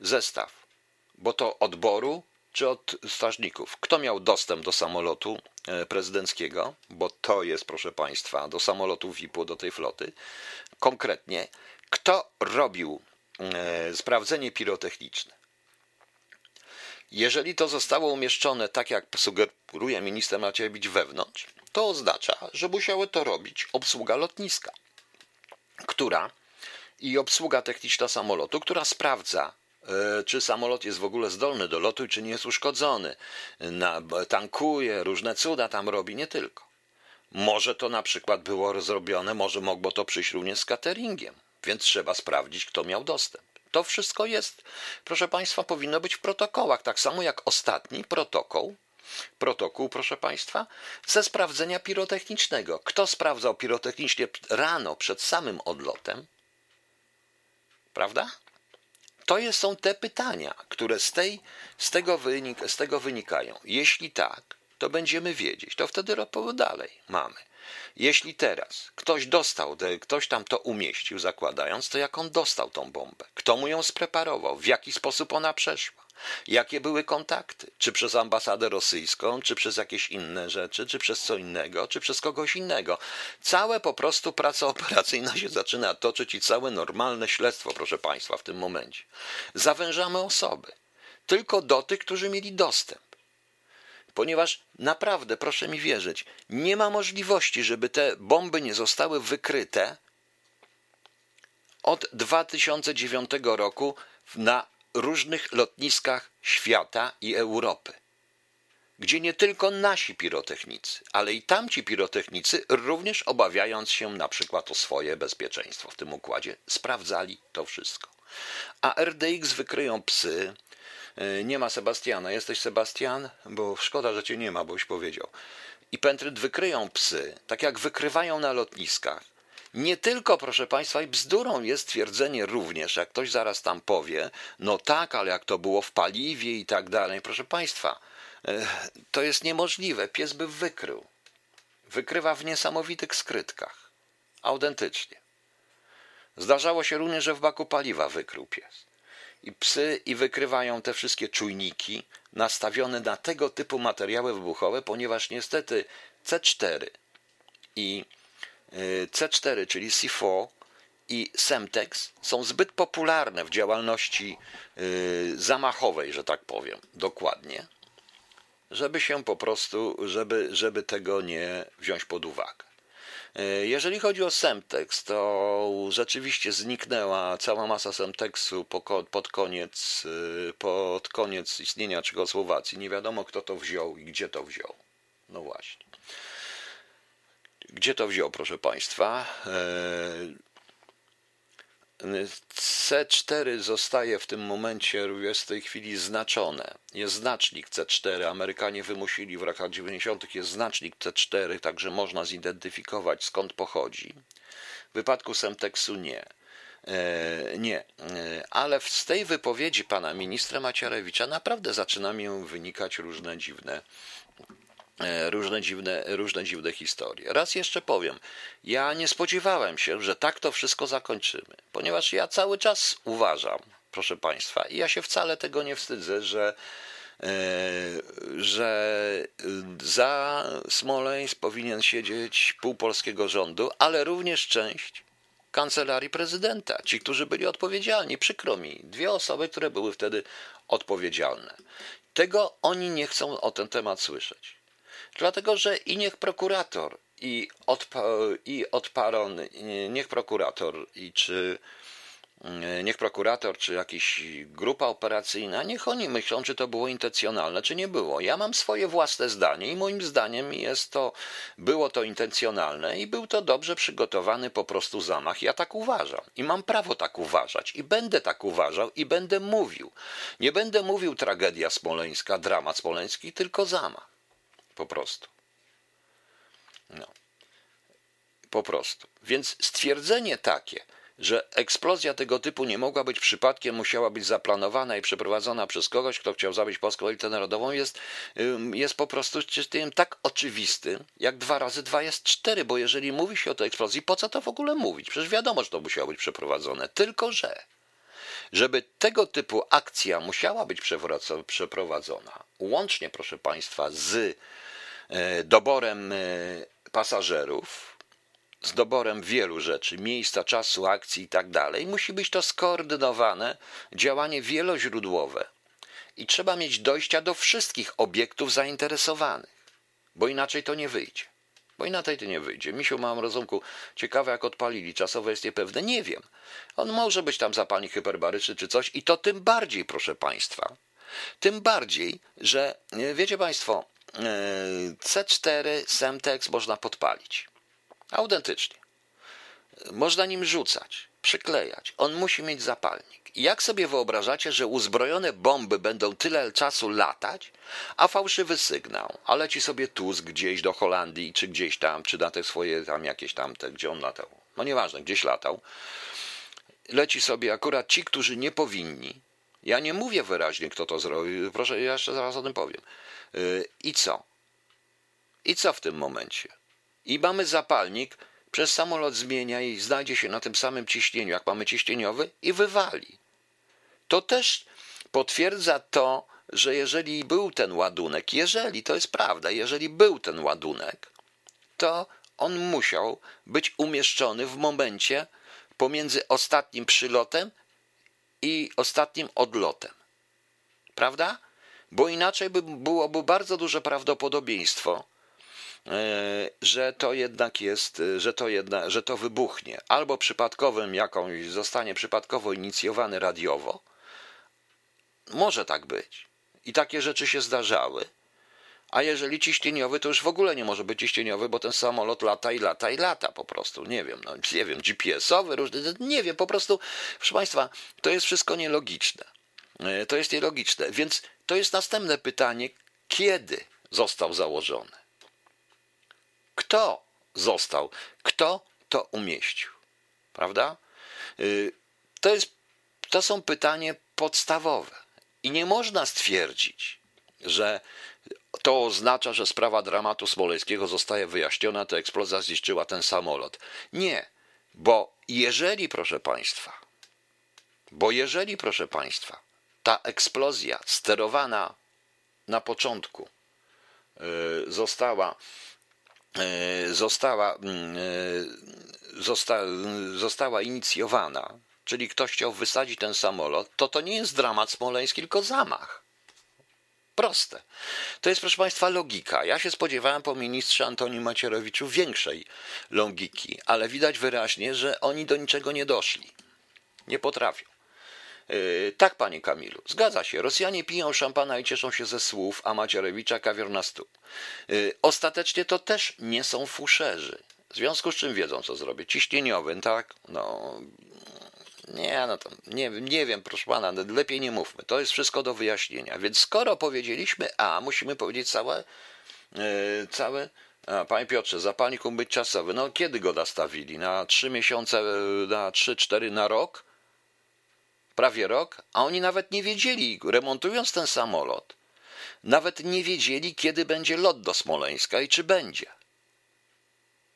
zestaw, bo to odboru czy od strażników. Kto miał dostęp do samolotu e, prezydenckiego, bo to jest, proszę Państwa, do samolotu VIP-u, do tej floty. Konkretnie, kto robił e, sprawdzenie pirotechniczne? Jeżeli to zostało umieszczone tak, jak sugeruje minister Macierewicz wewnątrz, to oznacza, że musiały to robić obsługa lotniska, która i obsługa techniczna samolotu, która sprawdza, czy samolot jest w ogóle zdolny do lotu i czy nie jest uszkodzony. Na, tankuje, różne cuda tam robi, nie tylko. Może to na przykład było zrobione, może mogło to przyjść również z cateringiem, więc trzeba sprawdzić, kto miał dostęp. To wszystko jest, proszę Państwa, powinno być w protokołach, tak samo jak ostatni protokół. Protokół, proszę Państwa, ze sprawdzenia pirotechnicznego. Kto sprawdzał pirotechnicznie rano przed samym odlotem? Prawda? To są te pytania, które z, tej, z, tego wynik, z tego wynikają. Jeśli tak, to będziemy wiedzieć. To wtedy dalej mamy. Jeśli teraz ktoś dostał, ktoś tam to umieścił, zakładając, to jak on dostał tą bombę? Kto mu ją spreparował? W jaki sposób ona przeszła? Jakie były kontakty? Czy przez ambasadę rosyjską, czy przez jakieś inne rzeczy, czy przez co innego, czy przez kogoś innego? Całe po prostu praca operacyjna się zaczyna toczyć i całe normalne śledztwo, proszę Państwa, w tym momencie. Zawężamy osoby tylko do tych, którzy mieli dostęp ponieważ naprawdę, proszę mi wierzyć, nie ma możliwości, żeby te bomby nie zostały wykryte od 2009 roku na różnych lotniskach świata i Europy, gdzie nie tylko nasi pirotechnicy, ale i tamci pirotechnicy, również obawiając się na przykład o swoje bezpieczeństwo w tym układzie, sprawdzali to wszystko. A RDX wykryją psy, E, nie ma Sebastiana. Jesteś Sebastian? Bo szkoda, że cię nie ma, boś powiedział. I Pentryd wykryją psy, tak jak wykrywają na lotniskach. Nie tylko, proszę Państwa, i bzdurą jest twierdzenie również, jak ktoś zaraz tam powie, no tak, ale jak to było w paliwie i tak dalej. Proszę Państwa, e, to jest niemożliwe. Pies by wykrył. Wykrywa w niesamowitych skrytkach. Autentycznie. Zdarzało się również, że w baku paliwa wykrył pies i psy i wykrywają te wszystkie czujniki nastawione na tego typu materiały wybuchowe, ponieważ niestety C4 i C4, czyli C4 i Semtex są zbyt popularne w działalności y, zamachowej, że tak powiem, dokładnie, żeby się po prostu, żeby, żeby tego nie wziąć pod uwagę. E, jeżeli chodzi o Semtex, to rzeczywiście zniknęła cała masa Semtexu pod koniec, e, pod koniec istnienia Czechosłowacji. Nie wiadomo, kto to wziął i gdzie to wziął. No właśnie. Gdzie to wziął, proszę Państwa? E, C4 zostaje w tym momencie, jest w tej chwili znaczone. Jest znacznik C4. Amerykanie wymusili w latach 90. jest znacznik C4, także można zidentyfikować skąd pochodzi. W wypadku Semtexu nie. E, nie, e, ale z tej wypowiedzi pana ministra Macierewicza naprawdę zaczyna mi wynikać różne dziwne różne dziwne, różne dziwne historie. Raz jeszcze powiem, ja nie spodziewałem się, że tak to wszystko zakończymy, ponieważ ja cały czas uważam, proszę Państwa, i ja się wcale tego nie wstydzę, że e, że za Smoleńsk powinien siedzieć pół polskiego rządu, ale również część kancelarii prezydenta, ci, którzy byli odpowiedzialni. Przykro mi, dwie osoby, które były wtedy odpowiedzialne. Tego oni nie chcą o ten temat słyszeć. Dlatego, że i niech prokurator, i, odpa, i odparon, niech prokurator, i czy E, niech prokurator czy jakaś grupa operacyjna, niech oni myślą, czy to było intencjonalne, czy nie było. Ja mam swoje własne zdanie i moim zdaniem jest to, było to intencjonalne i był to dobrze przygotowany po prostu zamach. Ja tak uważam i mam prawo tak uważać i będę tak uważał i będę mówił. Nie będę mówił tragedia smoleńska, dramat smoleński, tylko zamach. Po prostu. No. Po prostu. Więc stwierdzenie takie, że eksplozja tego typu nie mogła być przypadkiem, musiała być zaplanowana i przeprowadzona przez kogoś, kto chciał zabić Polską elitę narodową, jest, jest po prostu tym tak oczywistym, jak dwa razy dwa jest cztery, bo jeżeli mówi się o tej eksplozji, po co to w ogóle mówić? Przecież wiadomo, że to musiało być przeprowadzone. Tylko, że żeby tego typu akcja musiała być przeprowadzona, łącznie, proszę Państwa, z doborem e, pasażerów, z doborem wielu rzeczy, miejsca, czasu, akcji i tak dalej. Musi być to skoordynowane działanie wieloźródłowe. I trzeba mieć dojścia do wszystkich obiektów zainteresowanych, bo inaczej to nie wyjdzie. Bo inaczej to nie wyjdzie. Misiu, mam rozumku, ciekawe jak odpalili, czasowe jest niepewne, nie wiem. On może być tam zapalnik hyperbaryczny czy coś i to tym bardziej, proszę Państwa. Tym bardziej, że wiecie Państwo, e, C4 Semtex można podpalić. Autentycznie. Można nim rzucać, przyklejać. On musi mieć zapalnik. Jak sobie wyobrażacie, że uzbrojone bomby będą tyle czasu latać, a fałszywy sygnał, a leci sobie Tusk gdzieś do Holandii, czy gdzieś tam, czy na te swoje tam jakieś tam, te, gdzie on latał. No nieważne, gdzieś latał. Leci sobie akurat ci, którzy nie powinni. Ja nie mówię wyraźnie, kto to zrobił. Proszę, ja jeszcze zaraz o tym powiem. I co? I co w tym momencie? i mamy zapalnik, przez samolot zmienia i znajdzie się na tym samym ciśnieniu, jak mamy ciśnieniowy, i wywali. To też potwierdza to, że jeżeli był ten ładunek, jeżeli to jest prawda, jeżeli był ten ładunek, to on musiał być umieszczony w momencie pomiędzy ostatnim przylotem i ostatnim odlotem. Prawda? Bo inaczej by byłoby bardzo duże prawdopodobieństwo, E, że to jednak jest, że to, jedna, że to wybuchnie. Albo przypadkowym jakąś zostanie przypadkowo inicjowany radiowo. Może tak być. I takie rzeczy się zdarzały. A jeżeli ciśnieniowy, to już w ogóle nie może być ciśnieniowy, bo ten samolot lata i lata i lata po prostu. Nie wiem, no, nie wiem, GPS-owy, różny, nie wiem, po prostu, proszę Państwa, to jest wszystko nielogiczne. E, to jest nielogiczne. Więc to jest następne pytanie, kiedy został założony? Kto został? Kto to umieścił? Prawda? Y, to, jest, to są pytania podstawowe. I nie można stwierdzić, że to oznacza, że sprawa dramatu smoleńskiego zostaje wyjaśniona, to eksplozja zniszczyła ten samolot. Nie, bo jeżeli, proszę Państwa, bo jeżeli, proszę Państwa, ta eksplozja sterowana na początku y, została E, została, mm, e, zosta, została inicjowana, czyli ktoś chciał wysadzić ten samolot, to to nie jest dramat smoleński, tylko zamach. Proste. To jest, proszę Państwa, logika. Ja się spodziewałem po ministrze Antonim Macierewiczu większej logiki, ale widać wyraźnie, że oni do niczego nie doszli. Nie potrafią. E, tak, panie Kamilu, zgadza się. Rosjanie piją szampana i cieszą się ze słów, a Macierewicza kawior na stół. E, ostatecznie to też nie są fuszerzy. W związku z czym wiedzą, co zrobić. Ciśnieniowym, tak? No, nie, no to nie, nie wiem, proszę pana, lepiej nie mówmy. To jest wszystko do wyjaśnienia. Więc skoro powiedzieliśmy A, musimy powiedzieć całe, yy, całe a, panie Piotrze, zapalnik być czasowy. No kiedy go nastawili? Na trzy miesiące, na trzy, cztery, na rok? Prawie rok, a oni nawet nie wiedzieli, remontując ten samolot, nawet nie wiedzieli, kiedy będzie lot do Smoleńska i czy będzie.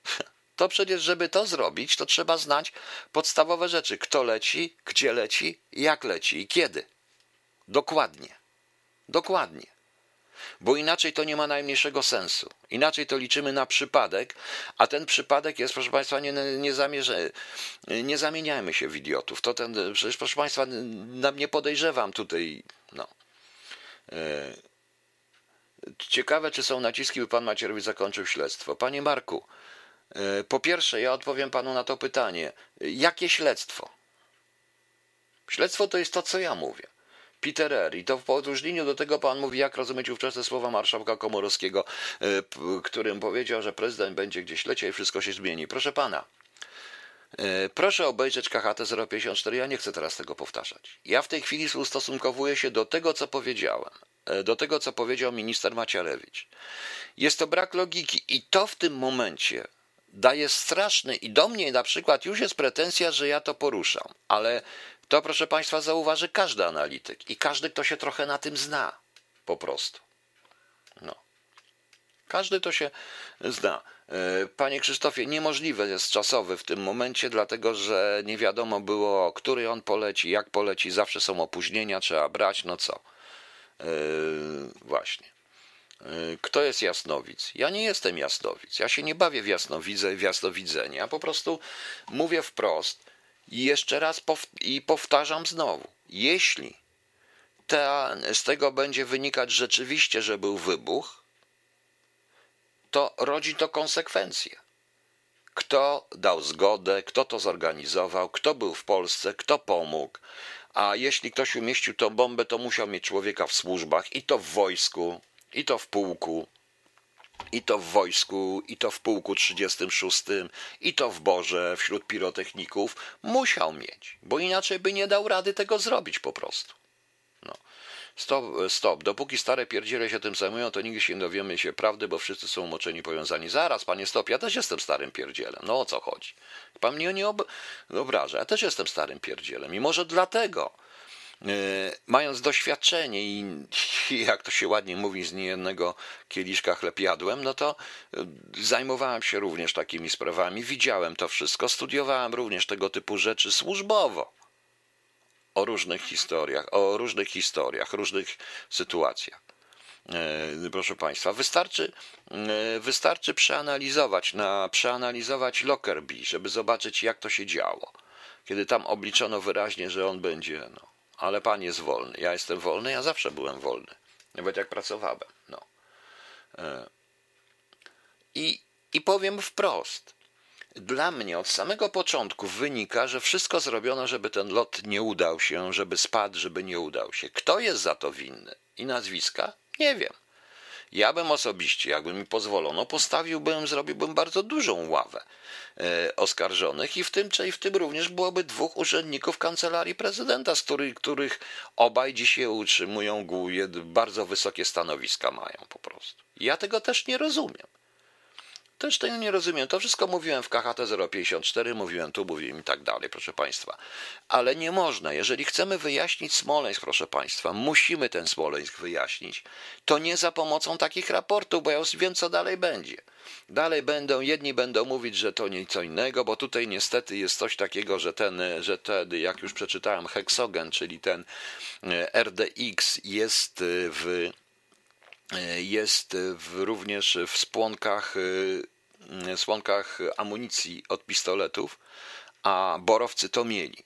To przecież, żeby to zrobić, to trzeba znać podstawowe rzeczy: kto leci, gdzie leci, jak leci i kiedy. Dokładnie. Dokładnie bo inaczej to nie ma najmniejszego sensu. Inaczej to liczymy na przypadek, a ten przypadek jest, proszę Państwa, nie, nie, zamierze, nie zamieniajmy się w idiotów. To ten, przecież, proszę Państwa, nie podejrzewam tutaj, no. Ciekawe, czy są naciski, by pan Macierewicz zakończył śledztwo. Panie Marku, po pierwsze, ja odpowiem panu na to pytanie. Jakie śledztwo? Śledztwo to jest to, co ja mówię. Peter R. I to w odróżnieniu do tego pan mówi, jak rozumieć ówczesne słowa marszałka Komorowskiego, którym powiedział, że prezydent będzie gdzieś leciał i wszystko się zmieni. Proszę pana, Proszę obejrzeć KHT 054. Ja nie chcę teraz tego powtarzać. Ja w tej chwili ustosunkowuję się do tego, co powiedziałem, do tego, co powiedział minister Macierewicz. Jest to brak logiki i to w tym momencie daje straszny i do mnie na przykład już jest pretensja, że ja to poruszam, ale to proszę Państwa zauważy każdy analityk i każdy, kto się trochę na tym zna, po prostu. No. Każdy to się zna. Panie Krzysztofie, niemożliwe jest czasowy w tym momencie, dlatego że nie wiadomo było, który on poleci, jak poleci, zawsze są opóźnienia, trzeba brać, no co. Yy, właśnie. Kto jest jasnowic? Ja nie jestem jasnowic. Ja się nie bawię w jasnowidze, w jasnowidzenie. Ja po prostu mówię wprost i jeszcze raz pow i powtarzam znowu. Jeśli ta, z tego będzie wynikać rzeczywiście, że był wybuch, to rodzi to konsekwencje. Kto dał zgodę, kto to zorganizował, kto był w Polsce, kto pomógł. A jeśli ktoś umieścił tą bombę, to musiał mieć człowieka w służbach, i to w wojsku, i to w pułku, i to w wojsku, i to w pułku 36, i to w Borze wśród pirotechników. Musiał mieć, bo inaczej by nie dał rady tego zrobić po prostu. Stop, stop. Dopóki stare pierdziele się tym zajmują, to nigdy się nie dowiemy się prawdy, bo wszyscy są umoczeni, powiązani. Zaraz, panie stop, ja też jestem starym pierdzielem. No o co chodzi? Pan mnie nie ob... obraża. Ja też jestem starym pierdzielem. I może dlatego, mając doświadczenie i, jak to się ładnie mówi, z niejednego kieliszka chleb jadłem, no to yy, zajmowałem się również takimi sprawami. Widziałem to wszystko. Studiowałem również tego typu rzeczy służbowo o różnych historiach, o różnych historiach, różnych sytuacjach. E, proszę Państwa, wystarczy, e, wystarczy przeanalizować, na, przeanalizować Lockerbie, żeby zobaczyć, jak to się działo. Kiedy tam obliczono wyraźnie, że on będzie, no, ale Pan jest wolny. Ja jestem wolny, ja zawsze byłem wolny, nawet jak pracowałem. No. E, I, I powiem wprost, dla mnie od samego początku wynika, że wszystko zrobiono, żeby ten lot nie udał się, żeby spadł, żeby nie udał się. Kto jest za to winny? I nazwiska? Nie wiem. Ja bym osobiście, jakby mi pozwolono, postawiłbym, zrobiłbym bardzo dużą ławę e, oskarżonych i w tym, i w tym również byłoby dwóch urzędników kancelarii prezydenta, z których, których obaj dzisiaj utrzymują bardzo wysokie stanowiska mają po prostu. Ja tego też nie rozumiem. Też tego nie rozumiem. To wszystko mówiłem w KHT 054, mówiłem tu, mówiłem i tak dalej, proszę Państwa. Ale nie można. Jeżeli chcemy wyjaśnić Smoleńsk, proszę Państwa, musimy ten Smoleńsk wyjaśnić. To nie za pomocą takich raportów, bo ja już wiem, co dalej będzie. Dalej będą, jedni będą mówić, że to nic innego, bo tutaj niestety jest coś takiego, że ten, że ten, jak już przeczytałem, heksogen, czyli ten e, RDX jest w jest w, również w spłonkach, y, spłonkach amunicji od pistoletów, a borowcy to mieli.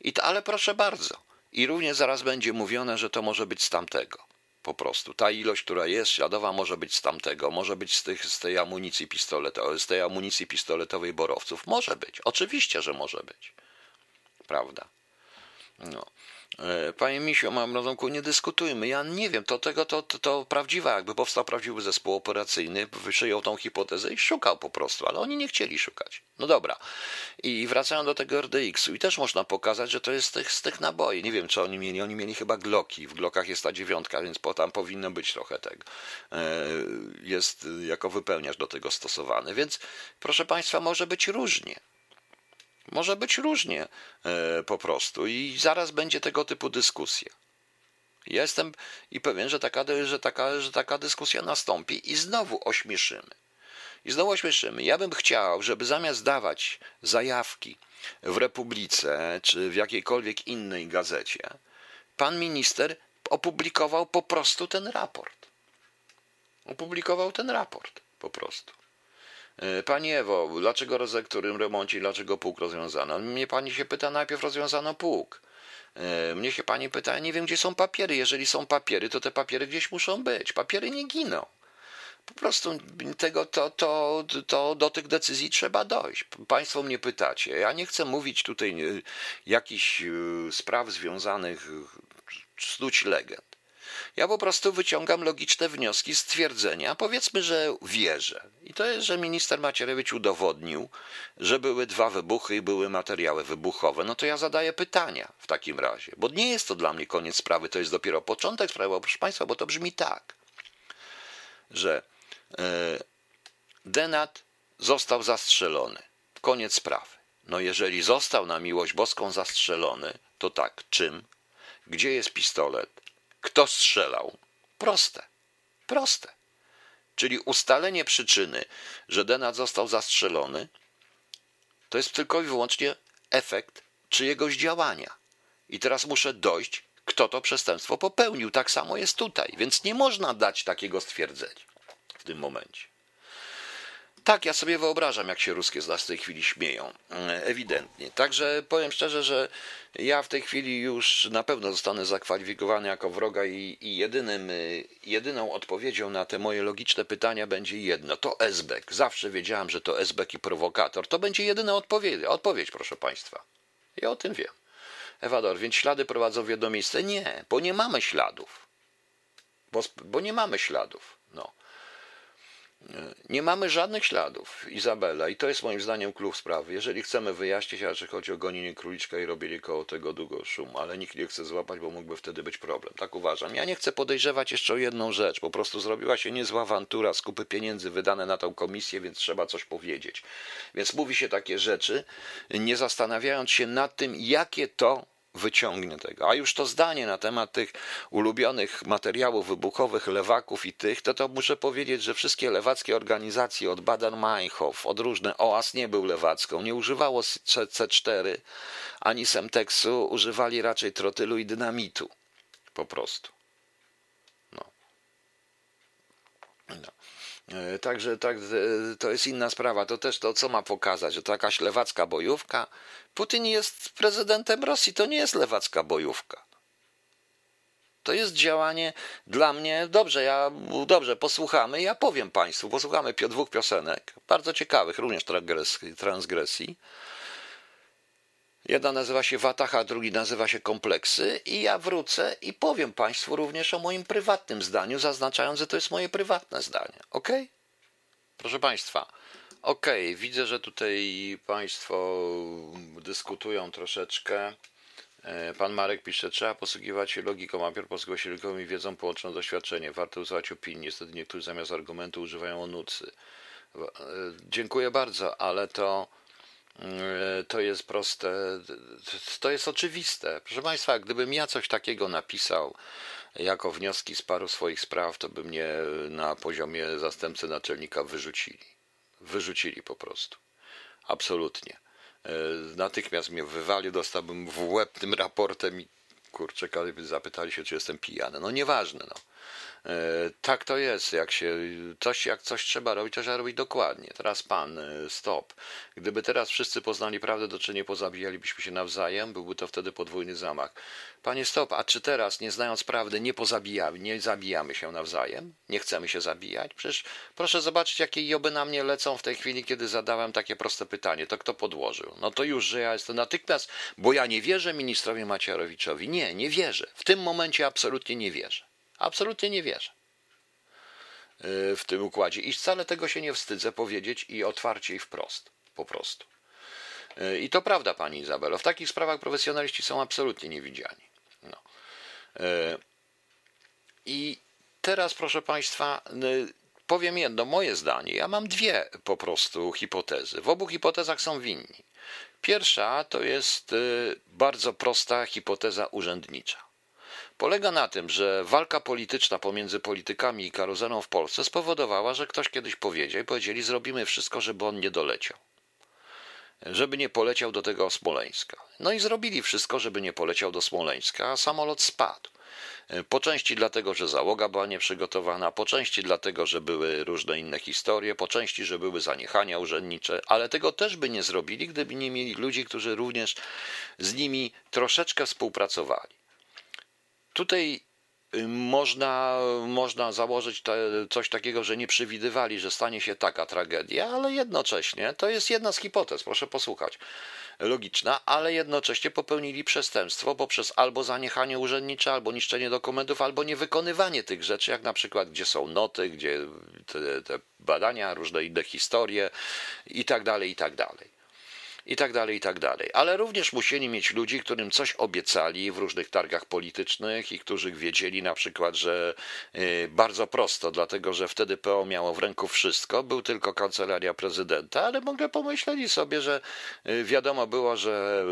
I to, ale proszę bardzo. I również zaraz będzie mówione, że to może być z tamtego. Po prostu. Ta ilość, która jest śladowa, może być z tamtego, może być z, tych, z tej amunicji pistoletowej, z tej amunicji pistoletowej borowców. Może być. Oczywiście, że może być. Prawda? No. E, panie Misiu, mam rozumku, nie dyskutujmy. Ja nie wiem, to tego to, to, to prawdziwa, jakby powstał prawdziwy zespół operacyjny, przyjął tą hipotezę i szukał po prostu, ale oni nie chcieli szukać. No dobra. I wracają do tego RDX-u i też można pokazać, że to jest z tych, z tych naboi. Nie wiem, czy oni mieli, oni mieli chyba Glocki, w Glockach jest ta dziewiątka, więc po, tam powinno być trochę tego. E, jest jako wypełniacz do tego stosowany, więc proszę Państwa, może być różnie. Może być różnie e, po prostu i zaraz będzie tego typu dyskusja. Ja jestem i pewien, że taka, że, taka, że taka dyskusja nastąpi i znowu ośmieszymy. I znowu ośmieszymy. Ja bym chciał, żeby zamiast dawać zajawki w Republice czy w jakiejkolwiek innej gazecie, pan minister opublikował po prostu ten raport. Opublikował ten raport po prostu. E, pani Ewo, dlaczego którym remoncie, dlaczego pług rozwiązano? Mnie pani się pyta, najpierw rozwiązano pług. E, mnie się pani pyta, nie wiem gdzie są papiery. Jeżeli są papiery, to te papiery gdzieś muszą być. Papiery nie giną. Po prostu tego, to, to, to do tych decyzji trzeba dojść. Państwo mnie pytacie. Ja nie chcę mówić tutaj e, jakichś spraw związanych, snuć legend. Ja po prostu wyciągam logiczne wnioski z twierdzenia. Powiedzmy, że wierzę. I to jest, że minister Macierewicz udowodnił, że były dwa wybuchy i były materiały wybuchowe. No to ja zadaję pytania w takim razie, bo nie jest to dla mnie koniec sprawy, to jest dopiero początek sprawy, proszę Państwa, bo to brzmi tak, że e, Denat został zastrzelony. Koniec sprawy. No jeżeli został na miłość boską zastrzelony, to tak, czym? Gdzie jest pistolet? Kto strzelał? Proste. Proste. Czyli ustalenie przyczyny, że Denat został zastrzelony, to jest tylko i wyłącznie efekt czyjegoś działania. I teraz muszę dojść, kto to przestępstwo popełnił. Tak samo jest tutaj, więc nie można dać takiego stwierdzenia w tym momencie. Tak, ja sobie wyobrażam, jak się ruskie z nas w tej chwili śmieją. E, ewidentnie. Także powiem szczerze, że ja w tej chwili już na pewno zostanę zakwalifikowany jako wroga i, i jedynym, y, jedyną odpowiedzią na te moje logiczne pytania będzie jedno. To Esbek. Zawsze wiedziałem, że to Esbek i prowokator. To będzie jedyna odpowiedź, odpowiedź, proszę Państwa. Ja o tym wiem. Ewador, więc ślady prowadzą w jedno miejsce? Nie, bo nie mamy śladów. Bo, bo nie mamy śladów. Nie mamy żadnych śladów, Izabela, i to jest moim zdaniem klucz sprawy. Jeżeli chcemy wyjaśnić, a czy chodzi o gonienie króliczka i robienie koło tego długo szum, ale nikt nie chce złapać, bo mógłby wtedy być problem. Tak uważam. Ja nie chcę podejrzewać jeszcze o jedną rzecz. Po prostu zrobiła się niezła awantura, skupy pieniędzy wydane na tą komisję, więc trzeba coś powiedzieć. Więc mówi się takie rzeczy, nie zastanawiając się nad tym, jakie to wyciągnie tego. A już to zdanie na temat tych ulubionych materiałów wybuchowych lewaków i tych, to to muszę powiedzieć, że wszystkie lewackie organizacje od Baden-Meinhof, od różne, OAS nie był lewacką, nie używało C4 ani Semtexu, używali raczej trotylu i dynamitu. Po prostu. No. no. E, także tak, e, to jest inna sprawa. To też to, co ma pokazać, że to jakaś lewacka bojówka. Putin jest prezydentem Rosji, to nie jest lewacka bojówka. To jest działanie dla mnie. Dobrze, ja dobrze posłuchamy. Ja powiem Państwu, posłuchamy dwóch piosenek, bardzo ciekawych, również transgresji. transgresji. Jedna nazywa się Watach, a drugi nazywa się Kompleksy i ja wrócę i powiem Państwu również o moim prywatnym zdaniu, zaznaczając, że to jest moje prywatne zdanie. Ok? Proszę Państwa, ok, widzę, że tutaj Państwo dyskutują troszeczkę. E, pan Marek pisze, trzeba posługiwać się logiką, a się logiką i wiedzą połączoną doświadczenie. Warto używać opinii. Niestety niektórzy zamiast argumentu używają onucy. E, dziękuję bardzo, ale to to jest proste, to jest oczywiste. Proszę Państwa, gdybym ja coś takiego napisał jako wnioski z paru swoich spraw, to by mnie na poziomie zastępcy naczelnika wyrzucili. Wyrzucili po prostu. Absolutnie. E, natychmiast mnie wywalił, dostałbym w łeb tym raportem i kurczę, zapytali się, czy jestem pijany. No nieważne, no. E, tak to jest, jak się coś, jak coś trzeba robić, to trzeba robić dokładnie. Teraz pan, e, stop. Gdyby teraz wszyscy poznali prawdę, to czy nie pozabijalibyśmy się nawzajem, byłby to wtedy podwójny zamach. Panie stop, a czy teraz, nie znając prawdy, nie pozabijamy, nie zabijamy się nawzajem? Nie chcemy się zabijać? Przecież proszę zobaczyć, jakie joby na mnie lecą w tej chwili, kiedy zadałem takie proste pytanie. To kto podłożył? No to już, że ja jestem natychmiast, bo ja nie wierzę ministrowi Macierowiczowi. Nie, nie wierzę. W tym momencie absolutnie nie wierzę. Absolutnie nie wierzę y, w tym układzie i wcale tego się nie wstydzę powiedzieć i otwarcie i wprost, po prostu. Y, I to prawda, pani Izabelo. W takich sprawach profesjonaliści są absolutnie niewidziani. No. Y, I teraz, proszę państwa, powiem jedno, moje zdanie. Ja mam dwie po prostu hipotezy. W obu hipotezach są winni. Pierwsza to jest bardzo prosta hipoteza urzędnicza polega na tym, że walka polityczna pomiędzy politykami i karuzelą w Polsce spowodowała, że ktoś kiedyś powiedział i powiedzieli, zrobimy wszystko, żeby on nie doleciał. Żeby nie poleciał do tego Smoleńska. No i zrobili wszystko, żeby nie poleciał do Smoleńska, a samolot spadł. Po części dlatego, że załoga była nieprzygotowana, po części dlatego, że były różne inne historie, po części, że były zaniechania urzędnicze, ale tego też by nie zrobili, gdyby nie mieli ludzi, którzy również z nimi troszeczkę współpracowali. Tutaj y, można, można założyć te, coś takiego, że nie przewidywali, że stanie się taka tragedia, ale jednocześnie to jest jedna z hipotez, proszę posłuchać logiczna, ale jednocześnie popełnili przestępstwo poprzez albo zaniechanie urzędnicze, albo niszczenie dokumentów, albo niewykonywanie tych rzeczy, jak na przykład gdzie są noty, gdzie te, te badania, różne inne historie i tak dalej, i tak dalej i tak dalej, i tak dalej. Ale również musieli mieć ludzi, którym coś obiecali w różnych targach politycznych i którzy wiedzieli na przykład, że y, bardzo prosto, dlatego że wtedy PO miało w ręku wszystko, był tylko kancelaria prezydenta, ale mogli pomyśleli sobie, że y, wiadomo było, że,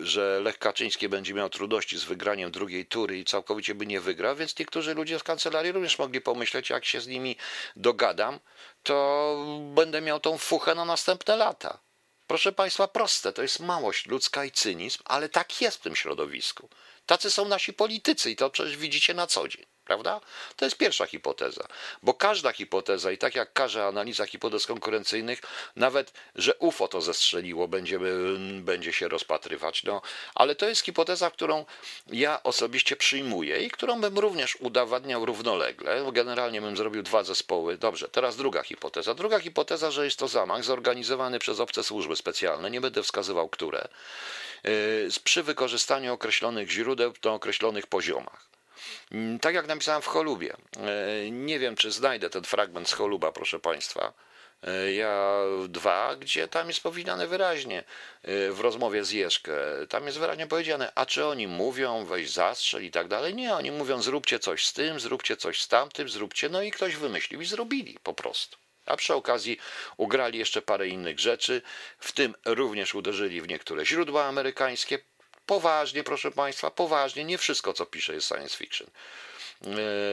y, że Lech Kaczyński będzie miał trudności z wygraniem drugiej tury i całkowicie by nie wygrał, więc niektórzy ludzie z kancelarii również mogli pomyśleć, jak się z nimi dogadam, to będę miał tą fuchę na następne lata. Proszę Państwa, proste, to jest małość ludzka i cynizm, ale tak jest w tym środowisku. Tacy są nasi politycy i to przecież widzicie na co dzień. Prawda? To jest pierwsza hipoteza, bo każda hipoteza, i tak jak każda analiza hipotez konkurencyjnych, nawet że UFO to zestrzeliło, będzie, będzie się rozpatrywać. No, ale to jest hipoteza, którą ja osobiście przyjmuję i którą bym również udowadniał równolegle. Generalnie bym zrobił dwa zespoły. Dobrze, teraz druga hipoteza. Druga hipoteza, że jest to zamach zorganizowany przez obce służby specjalne, nie będę wskazywał które, yy, przy wykorzystaniu określonych źródeł na określonych poziomach. Mm, tak jak napisałem w Cholubie. E, nie wiem, czy znajdę ten fragment z Choluba, proszę Państwa. E, ja dwa, gdzie tam jest powiedziane wyraźnie e, w rozmowie z Jeszkę, tam jest wyraźnie powiedziane, a czy oni mówią, weź zastrzel i tak dalej? Nie, oni mówią, zróbcie coś z tym, zróbcie coś z tamtym, zróbcie, no i ktoś wymyślił i zrobili po prostu. A przy okazji ugrali jeszcze parę innych rzeczy, w tym również uderzyli w niektóre źródła amerykańskie, Poważnie, proszę Państwa, poważnie, nie wszystko, co pisze, jest science fiction. E,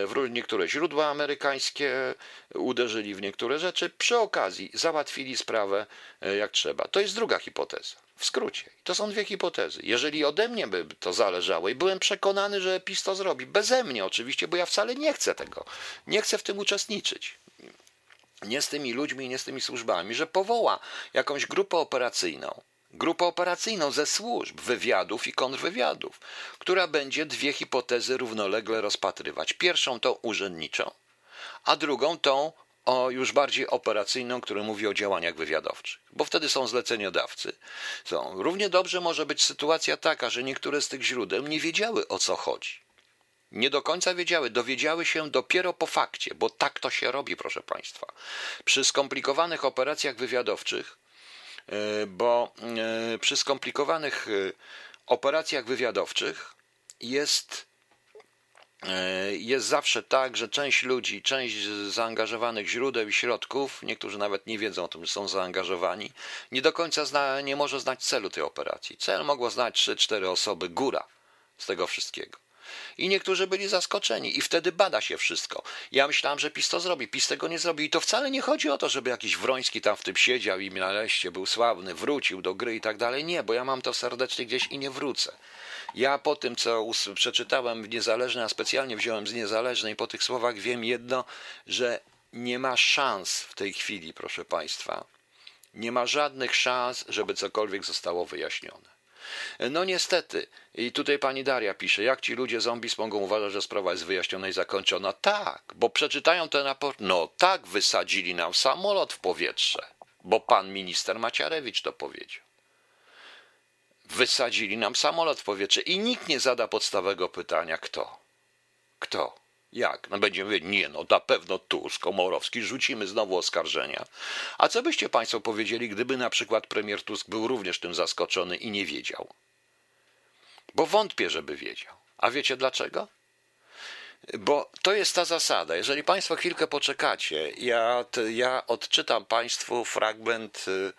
w niektóre źródła amerykańskie uderzyli w niektóre rzeczy, przy okazji załatwili sprawę e, jak trzeba. To jest druga hipoteza. W skrócie. To są dwie hipotezy. Jeżeli ode mnie by to zależało i byłem przekonany, że PiS to zrobi, beze mnie oczywiście, bo ja wcale nie chcę tego, nie chcę w tym uczestniczyć. Nie z tymi ludźmi, nie z tymi służbami, że powoła jakąś grupę operacyjną, grupę operacyjną ze służb, wywiadów i kontrwywiadów, która będzie dwie hipotezy równolegle rozpatrywać. Pierwszą tą urzędniczą, a drugą tą o już bardziej operacyjną, która mówi o działaniach wywiadowczych, bo wtedy są zleceniodawcy. Są. Równie dobrze może być sytuacja taka, że niektóre z tych źródeł nie wiedziały o co chodzi. Nie do końca wiedziały, dowiedziały się dopiero po fakcie, bo tak to się robi, proszę Państwa. Przy skomplikowanych operacjach wywiadowczych bo e, przy skomplikowanych e, operacjach wywiadowczych jest jest zawsze tak, że część ludzi, część zaangażowanych źródeł i środków, niektórzy nawet nie wiedzą o tym, że są zaangażowani, nie do końca zna, nie może znać celu tej operacji. Cel mogło znać 3-4 osoby, góra z tego wszystkiego. I niektórzy byli zaskoczeni i wtedy bada się wszystko. Ja myślałem, że PiS to zrobi. PiS tego nie zrobi. I to wcale nie chodzi o to, żeby jakiś Wroński tam w tym siedział i nareszcie był sławny, wrócił do gry i tak dalej. Nie, bo ja mam to serdecznie gdzieś i nie wrócę. Ja po tym, co przeczytałem w Niezależnej, a specjalnie wziąłem z Niezależnej, po tych słowach wiem jedno, że nie ma szans w tej chwili, proszę Państwa. Nie ma żadnych szans, żeby cokolwiek zostało wyjaśnione. No niestety, i tutaj pani Daria pisze, jak ci ludzie zombie mogą uważać, że sprawa jest wyjaśniona i zakończona? Tak, bo przeczytają ten raport. No tak, wysadzili nam samolot w powietrze, bo pan minister Maciarewicz to powiedział. Wysadzili nam samolot w powietrze i nikt nie zada podstawowego pytania, kto? Kto? Jak? No będziemy mówić, nie no, na pewno Tusk, Komorowski, rzucimy znowu oskarżenia. A co byście Państwo powiedzieli, gdyby na przykład premier Tusk był również tym zaskoczony i nie wiedział? Bo wątpię, żeby wiedział. A wiecie dlaczego? Bo to jest ta zasada. Jeżeli Państwo chwilkę poczekacie, ja, ja odczytam Państwu fragment, y,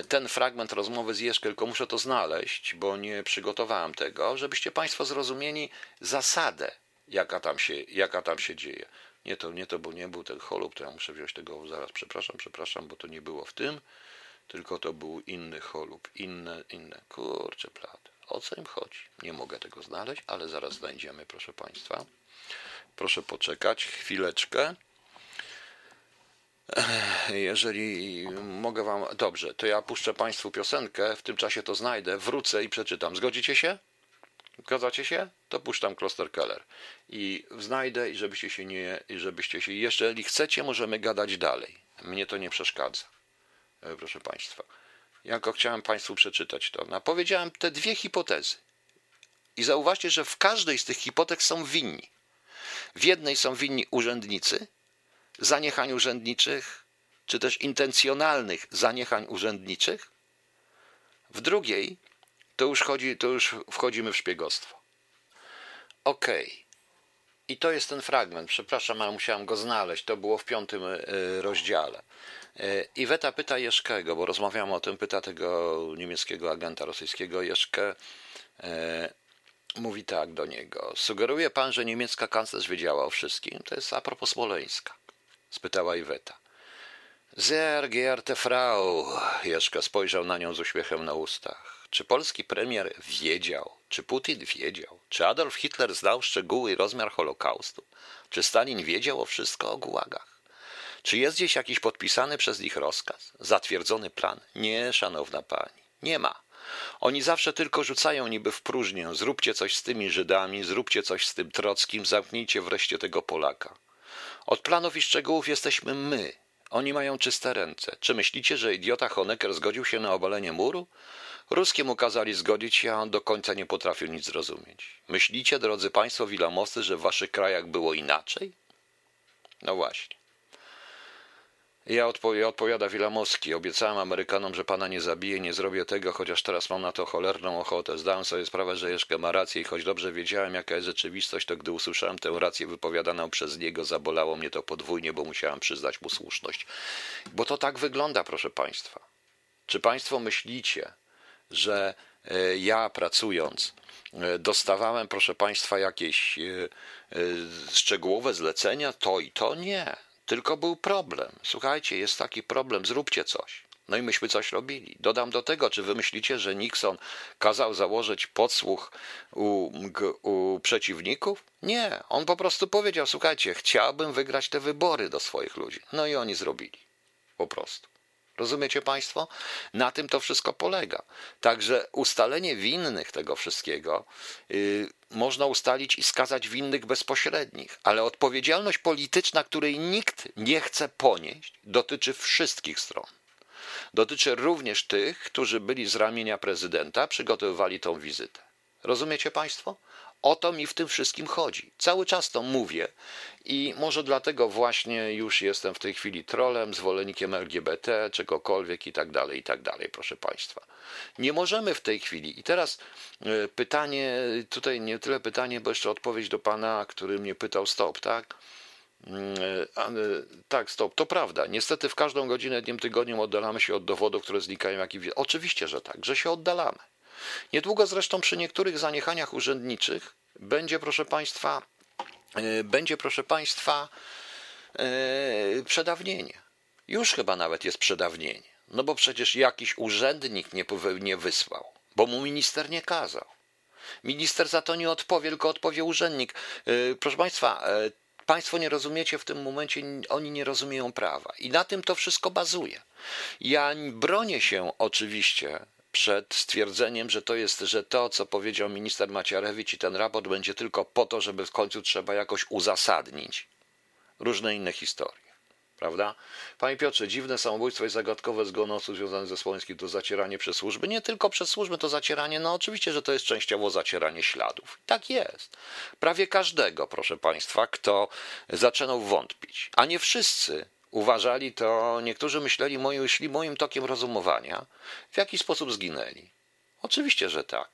y, ten fragment rozmowy z Jeszkiem, tylko muszę to znaleźć, bo nie przygotowałem tego, żebyście Państwo zrozumieli zasadę jaka tam się, jaka tam się dzieje. Nie to, nie to, bo nie był ten holub, to ja muszę wziąć tego zaraz, przepraszam, przepraszam, bo to nie było w tym, tylko to był inny cholub, inne, inne. Kurczę, plady. O co im chodzi? Nie mogę tego znaleźć, ale zaraz znajdziemy, proszę Państwa. Proszę poczekać chwileczkę. Jeżeli mogę Wam. Dobrze, to ja puszczę Państwu piosenkę, w tym czasie to znajdę, wrócę i przeczytam. Zgodzicie się? Zgadzacie się? To puszczam Kloster Keller. I znajdę, i żebyście się nie. I żebyście się. Jeżeli chcecie, możemy gadać dalej. Mnie to nie przeszkadza. E, proszę Państwa. Jako chciałem Państwu przeczytać to. No, powiedziałem te dwie hipotezy. I zauważcie, że w każdej z tych hipotez są winni. W jednej są winni urzędnicy, zaniechań urzędniczych, czy też intencjonalnych zaniechań urzędniczych. W drugiej to już, chodzi, to już wchodzimy w szpiegostwo. Okej. Okay. I to jest ten fragment. Przepraszam, ale musiałem go znaleźć. To było w piątym e, rozdziale. E, Iweta pyta Jeszkego, bo rozmawiamy o tym, pyta tego niemieckiego agenta rosyjskiego Jeszkę. E, mówi tak do niego. Sugeruje pan, że niemiecka kanclerz wiedziała o wszystkim? To jest a propos Smoleńska. Spytała Iweta. Sehr geehrte Frau, Jeszka spojrzał na nią z uśmiechem na ustach. Czy polski premier wiedział, czy Putin wiedział, czy Adolf Hitler znał szczegóły i rozmiar Holokaustu, czy Stalin wiedział o wszystko o gułagach? Czy jest gdzieś jakiś podpisany przez nich rozkaz, zatwierdzony plan? Nie, szanowna pani, nie ma. Oni zawsze tylko rzucają niby w próżnię. Zróbcie coś z tymi Żydami, zróbcie coś z tym Trockim, zamknijcie wreszcie tego Polaka. Od planów i szczegółów jesteśmy my. Oni mają czyste ręce. Czy myślicie, że idiota Honecker zgodził się na obalenie muru? Ruskie mu kazali zgodzić się, a on do końca nie potrafił nic zrozumieć. Myślicie, drodzy państwo wilamowscy, że w waszych krajach było inaczej? No właśnie. Ja, odpo ja odpowiada Wilamowski. Obiecałem Amerykanom, że pana nie zabiję, nie zrobię tego, chociaż teraz mam na to cholerną ochotę. Zdałem sobie sprawę, że Jeszkę ma rację i choć dobrze wiedziałem, jaka jest rzeczywistość, to gdy usłyszałem tę rację wypowiadaną przez niego, zabolało mnie to podwójnie, bo musiałem przyznać mu słuszność. Bo to tak wygląda, proszę państwa. Czy państwo myślicie, że e, ja pracując e, dostawałem, proszę państwa, jakieś e, szczegółowe zlecenia, to i to nie. Tylko był problem. Słuchajcie, jest taki problem, zróbcie coś. No i myśmy coś robili. Dodam do tego, czy wy myślicie, że Nixon kazał założyć podsłuch u, u, przeciwników? Nie, on po prostu powiedział: Słuchajcie, chciałbym wygrać te wybory do swoich ludzi. No i oni zrobili. Po prostu. Rozumiecie Państwo? Na tym to wszystko polega. Także ustalenie winnych tego wszystkiego yy, można ustalić i skazać winnych bezpośrednich, ale odpowiedzialność polityczna, której nikt nie chce ponieść, dotyczy wszystkich stron. Dotyczy również tych, którzy byli z ramienia prezydenta, przygotowywali tą wizytę. Rozumiecie Państwo? O to mi w tym wszystkim chodzi. Cały czas to mówię i może dlatego właśnie już jestem w tej chwili trolem, zwolennikiem LGBT, czegokolwiek i tak dalej, i tak dalej, proszę Państwa. Nie możemy w tej chwili. I teraz e, pytanie, tutaj nie tyle pytanie, bo jeszcze odpowiedź do Pana, który mnie pytał, stop, tak? Mm, e, tak, stop, to prawda. Niestety w każdą godzinę, dniem, tygodniem oddalamy się od dowodów, które znikają. Jak i... Oczywiście, że tak, że się oddalamy. Niedługo zresztą przy niektórych zaniechaniach urzędniczych będzie, proszę Państwa, e, będzie, proszę Państwa, e, przedawnienie. Już chyba nawet jest przedawnienie. No bo przecież jakiś urzędnik nie, nie wysłał, bo mu minister nie kazał. Minister za to nie odpowie, tylko odpowie urzędnik. E, proszę Państwa, Państwo nie rozumiecie w tym momencie, oni nie rozumieją prawa. I na tym to wszystko bazuje. Ja bronię się oczywiście przed stwierdzeniem, że to jest, że to, co powiedział minister Maciarewicz i ten raport będzie tylko po to, żeby w końcu trzeba jakoś uzasadnić różne inne historie. Prawda? Panie Piotrze, dziwne samobójstwo i zagadkowe zgon osób ze Słońskim to zacieranie przez służby. Nie tylko przez służby to zacieranie, no oczywiście, że to jest częściowo zacieranie śladów. Tak jest. Prawie każdego, proszę Państwa, kto zaczynał wątpić. A nie wszyscy uważali to, niektórzy myśleli, moi, szli moim tokiem rozumowania, w jaki sposób zginęli. Oczywiście, że tak.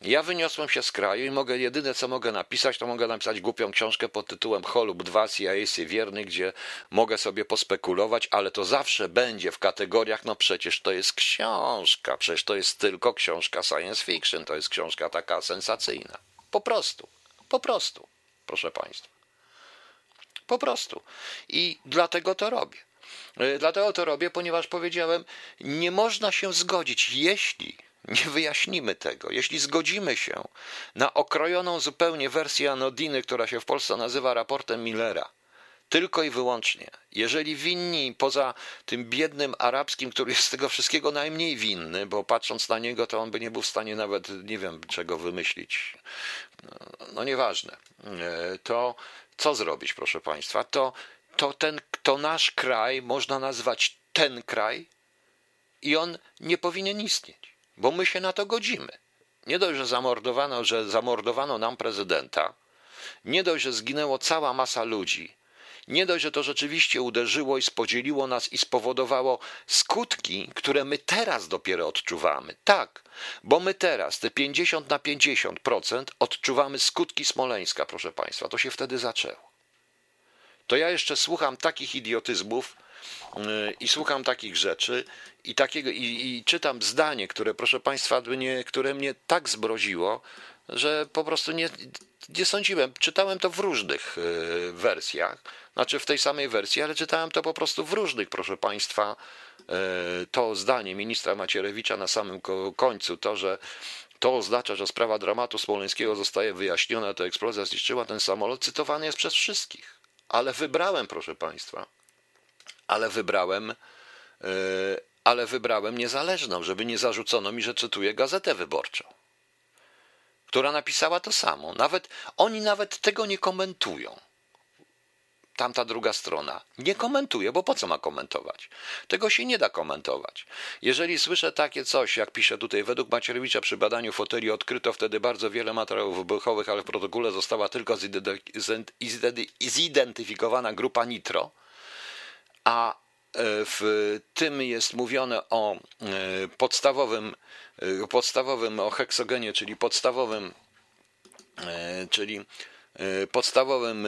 Ja wyniosłem się z kraju i mogę, jedyne co mogę napisać, to mogę napisać głupią książkę pod tytułem Holub 2 CIA wierny, gdzie mogę sobie pospekulować, ale to zawsze będzie w kategoriach, no przecież to jest książka, przecież to jest tylko książka science fiction, to jest książka taka sensacyjna. Po prostu, po prostu, proszę Państwa. Po prostu. I dlatego to robię. E, dlatego to robię, ponieważ powiedziałem, nie można się zgodzić, jeśli nie wyjaśnimy tego, jeśli zgodzimy się na okrojoną zupełnie wersję Anodiny, która się w Polsce nazywa raportem Millera, tylko i wyłącznie. Jeżeli winni, poza tym biednym arabskim, który jest z tego wszystkiego najmniej winny, bo patrząc na niego, to on by nie był w stanie nawet, nie wiem, czego wymyślić. No nieważne. E, to co zrobić, proszę Państwa? To, to, ten, to nasz kraj można nazwać ten kraj i on nie powinien istnieć, bo my się na to godzimy. Nie dość, że zamordowano, że zamordowano nam prezydenta, nie dość, że zginęło cała masa ludzi, nie dość, że to rzeczywiście uderzyło i spodzieliło nas i spowodowało skutki, które my teraz dopiero odczuwamy. Tak, bo my teraz te 50 na 50% odczuwamy skutki Smoleńska, proszę Państwa. To się wtedy zaczęło. To ja jeszcze słucham takich idiotyzmów yy, i słucham takich rzeczy i, takiego, i, i czytam zdanie, które, proszę Państwa, mnie, które mnie tak zbroziło, że po prostu nie, nie sądziłem. Czytałem to w różnych yy, wersjach znaczy w tej samej wersji, ale czytałem to po prostu w różnych, proszę Państwa, e, to zdanie ministra Macierewicza na samym końcu, to, że to oznacza, że sprawa dramatu smoleńskiego zostaje wyjaśniona, to eksplozja zniszczyła ten samolot, cytowany jest przez wszystkich. Ale wybrałem, proszę Państwa, ale wybrałem, e, ale wybrałem niezależną, żeby nie zarzucono mi, że cytuję Gazetę Wyborczą, która napisała to samo. Nawet oni nawet tego nie komentują tamta druga strona. Nie komentuje, bo po co ma komentować? Tego się nie da komentować. Jeżeli słyszę takie coś, jak pisze tutaj, według Macierewicza przy badaniu foteli odkryto wtedy bardzo wiele materiałów wybuchowych, ale w protokole została tylko zidentyfikowana grupa nitro, a w tym jest mówione o e, podstawowym, e, podstawowym o heksogenie, czyli podstawowym, czyli podstawowym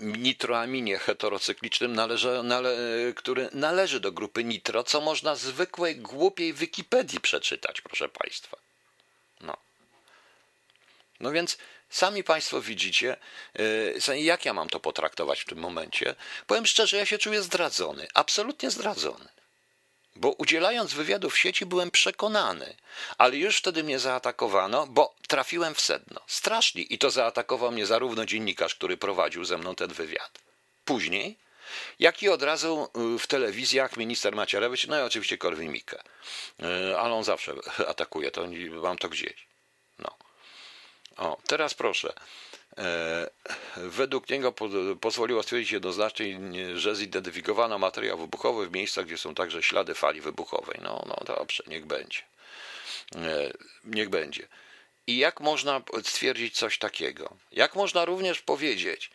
nitroaminie heterocyklicznym, należy, nale, który należy do grupy nitro, co można zwykłej, głupiej Wikipedii przeczytać, proszę Państwa. No. No więc sami Państwo widzicie, e, jak ja mam to potraktować w tym momencie. Powiem szczerze, ja się czuję zdradzony, absolutnie zdradzony. Bo udzielając wywiadów w sieci byłem przekonany, ale już wtedy mnie zaatakowano, bo trafiłem w sedno. Strasznie. I to zaatakował mnie zarówno dziennikarz, który prowadził ze mną ten wywiad. Później, jak i od razu y, w telewizjach minister Macierewicz, no i oczywiście Korwin-Mikke. Y, ale on zawsze atakuje, to mam to gdzieś. O, teraz proszę. E, według niego pozwoliło stwierdzić jednoznacznie, że zidentyfikowano materiał wybuchowy w miejscach, gdzie są także ślady fali wybuchowej. No, no dobrze, niech będzie. E, niech będzie. I jak można stwierdzić coś takiego? Jak można również powiedzieć,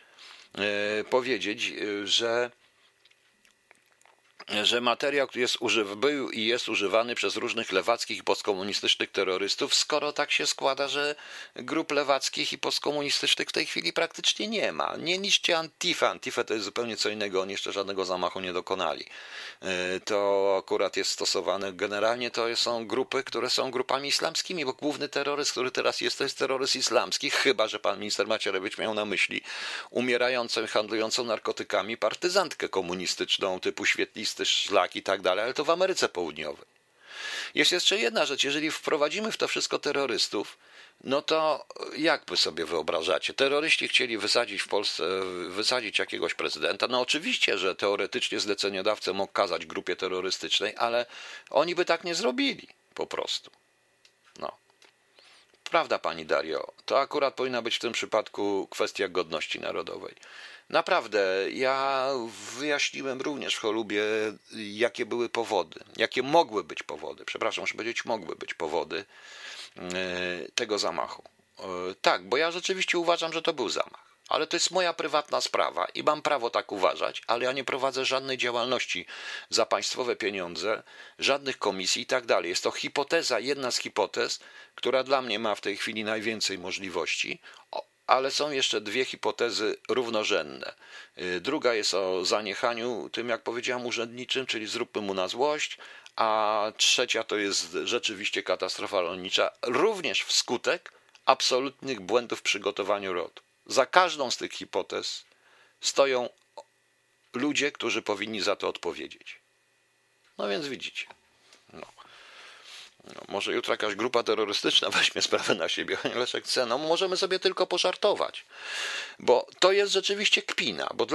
e, powiedzieć, że że materiał jest używ, był i jest używany przez różnych lewackich i postkomunistycznych terrorystów, skoro tak się składa, że grup lewackich i postkomunistycznych w tej chwili praktycznie nie ma. Nie niszcie Antifa. Antifa to jest zupełnie co innego, oni jeszcze żadnego zamachu nie dokonali. E, to akurat jest stosowane, generalnie to są grupy, które są grupami islamskimi, bo główny terroryzm, który teraz jest, to jest terroryzm islamski, chyba, że pan minister Macierewicz miał na myśli umierającą, handlującą narkotykami partyzantkę komunistyczną typu świetlisty szlak i tak dalej, ale to w Ameryce Południowej. Jest jeszcze jedna rzecz, jeżeli wprowadzimy w to wszystko terrorystów, no to jak wy sobie wyobrażacie? Terroryści chcieli wysadzić w Polsce, wysadzić jakiegoś prezydenta. No oczywiście, że teoretycznie zleceniodawca mógł kazać grupie terrorystycznej, ale oni by tak nie zrobili po prostu. No. Prawda, pani Dario, to akurat powinna być w tym przypadku kwestia godności narodowej. Naprawdę, ja wyjaśniłem również w Cholubie, jakie były powody, jakie mogły być powody, przepraszam, że powiedzieć mogły być powody e, tego zamachu. E, tak, bo ja rzeczywiście uważam, że to był zamach. Ale to jest moja prywatna sprawa i mam prawo tak uważać, ale ja nie prowadzę żadnej działalności za państwowe pieniądze, żadnych komisji i tak dalej. Jest to hipoteza, jedna z hipotez, która dla mnie ma w tej chwili najwięcej możliwości ale są jeszcze dwie hipotezy równorzędne. Y, druga jest o zaniechaniu tym, jak powiedziałem, urzędniczym, czyli zróbmy mu na złość, a trzecia to jest rzeczywiście katastrofa rolnicza, również wskutek absolutnych błędów w przygotowaniu RODO. Za każdą z tych hipotez stoją ludzie, którzy powinni za to odpowiedzieć. No więc widzicie. No. Może jutro jakaś grupa terrorystyczna weźmie sprawę na siebie, Leszek chce. No możemy sobie tylko pożartować, bo to jest rzeczywiście kpina, bo dla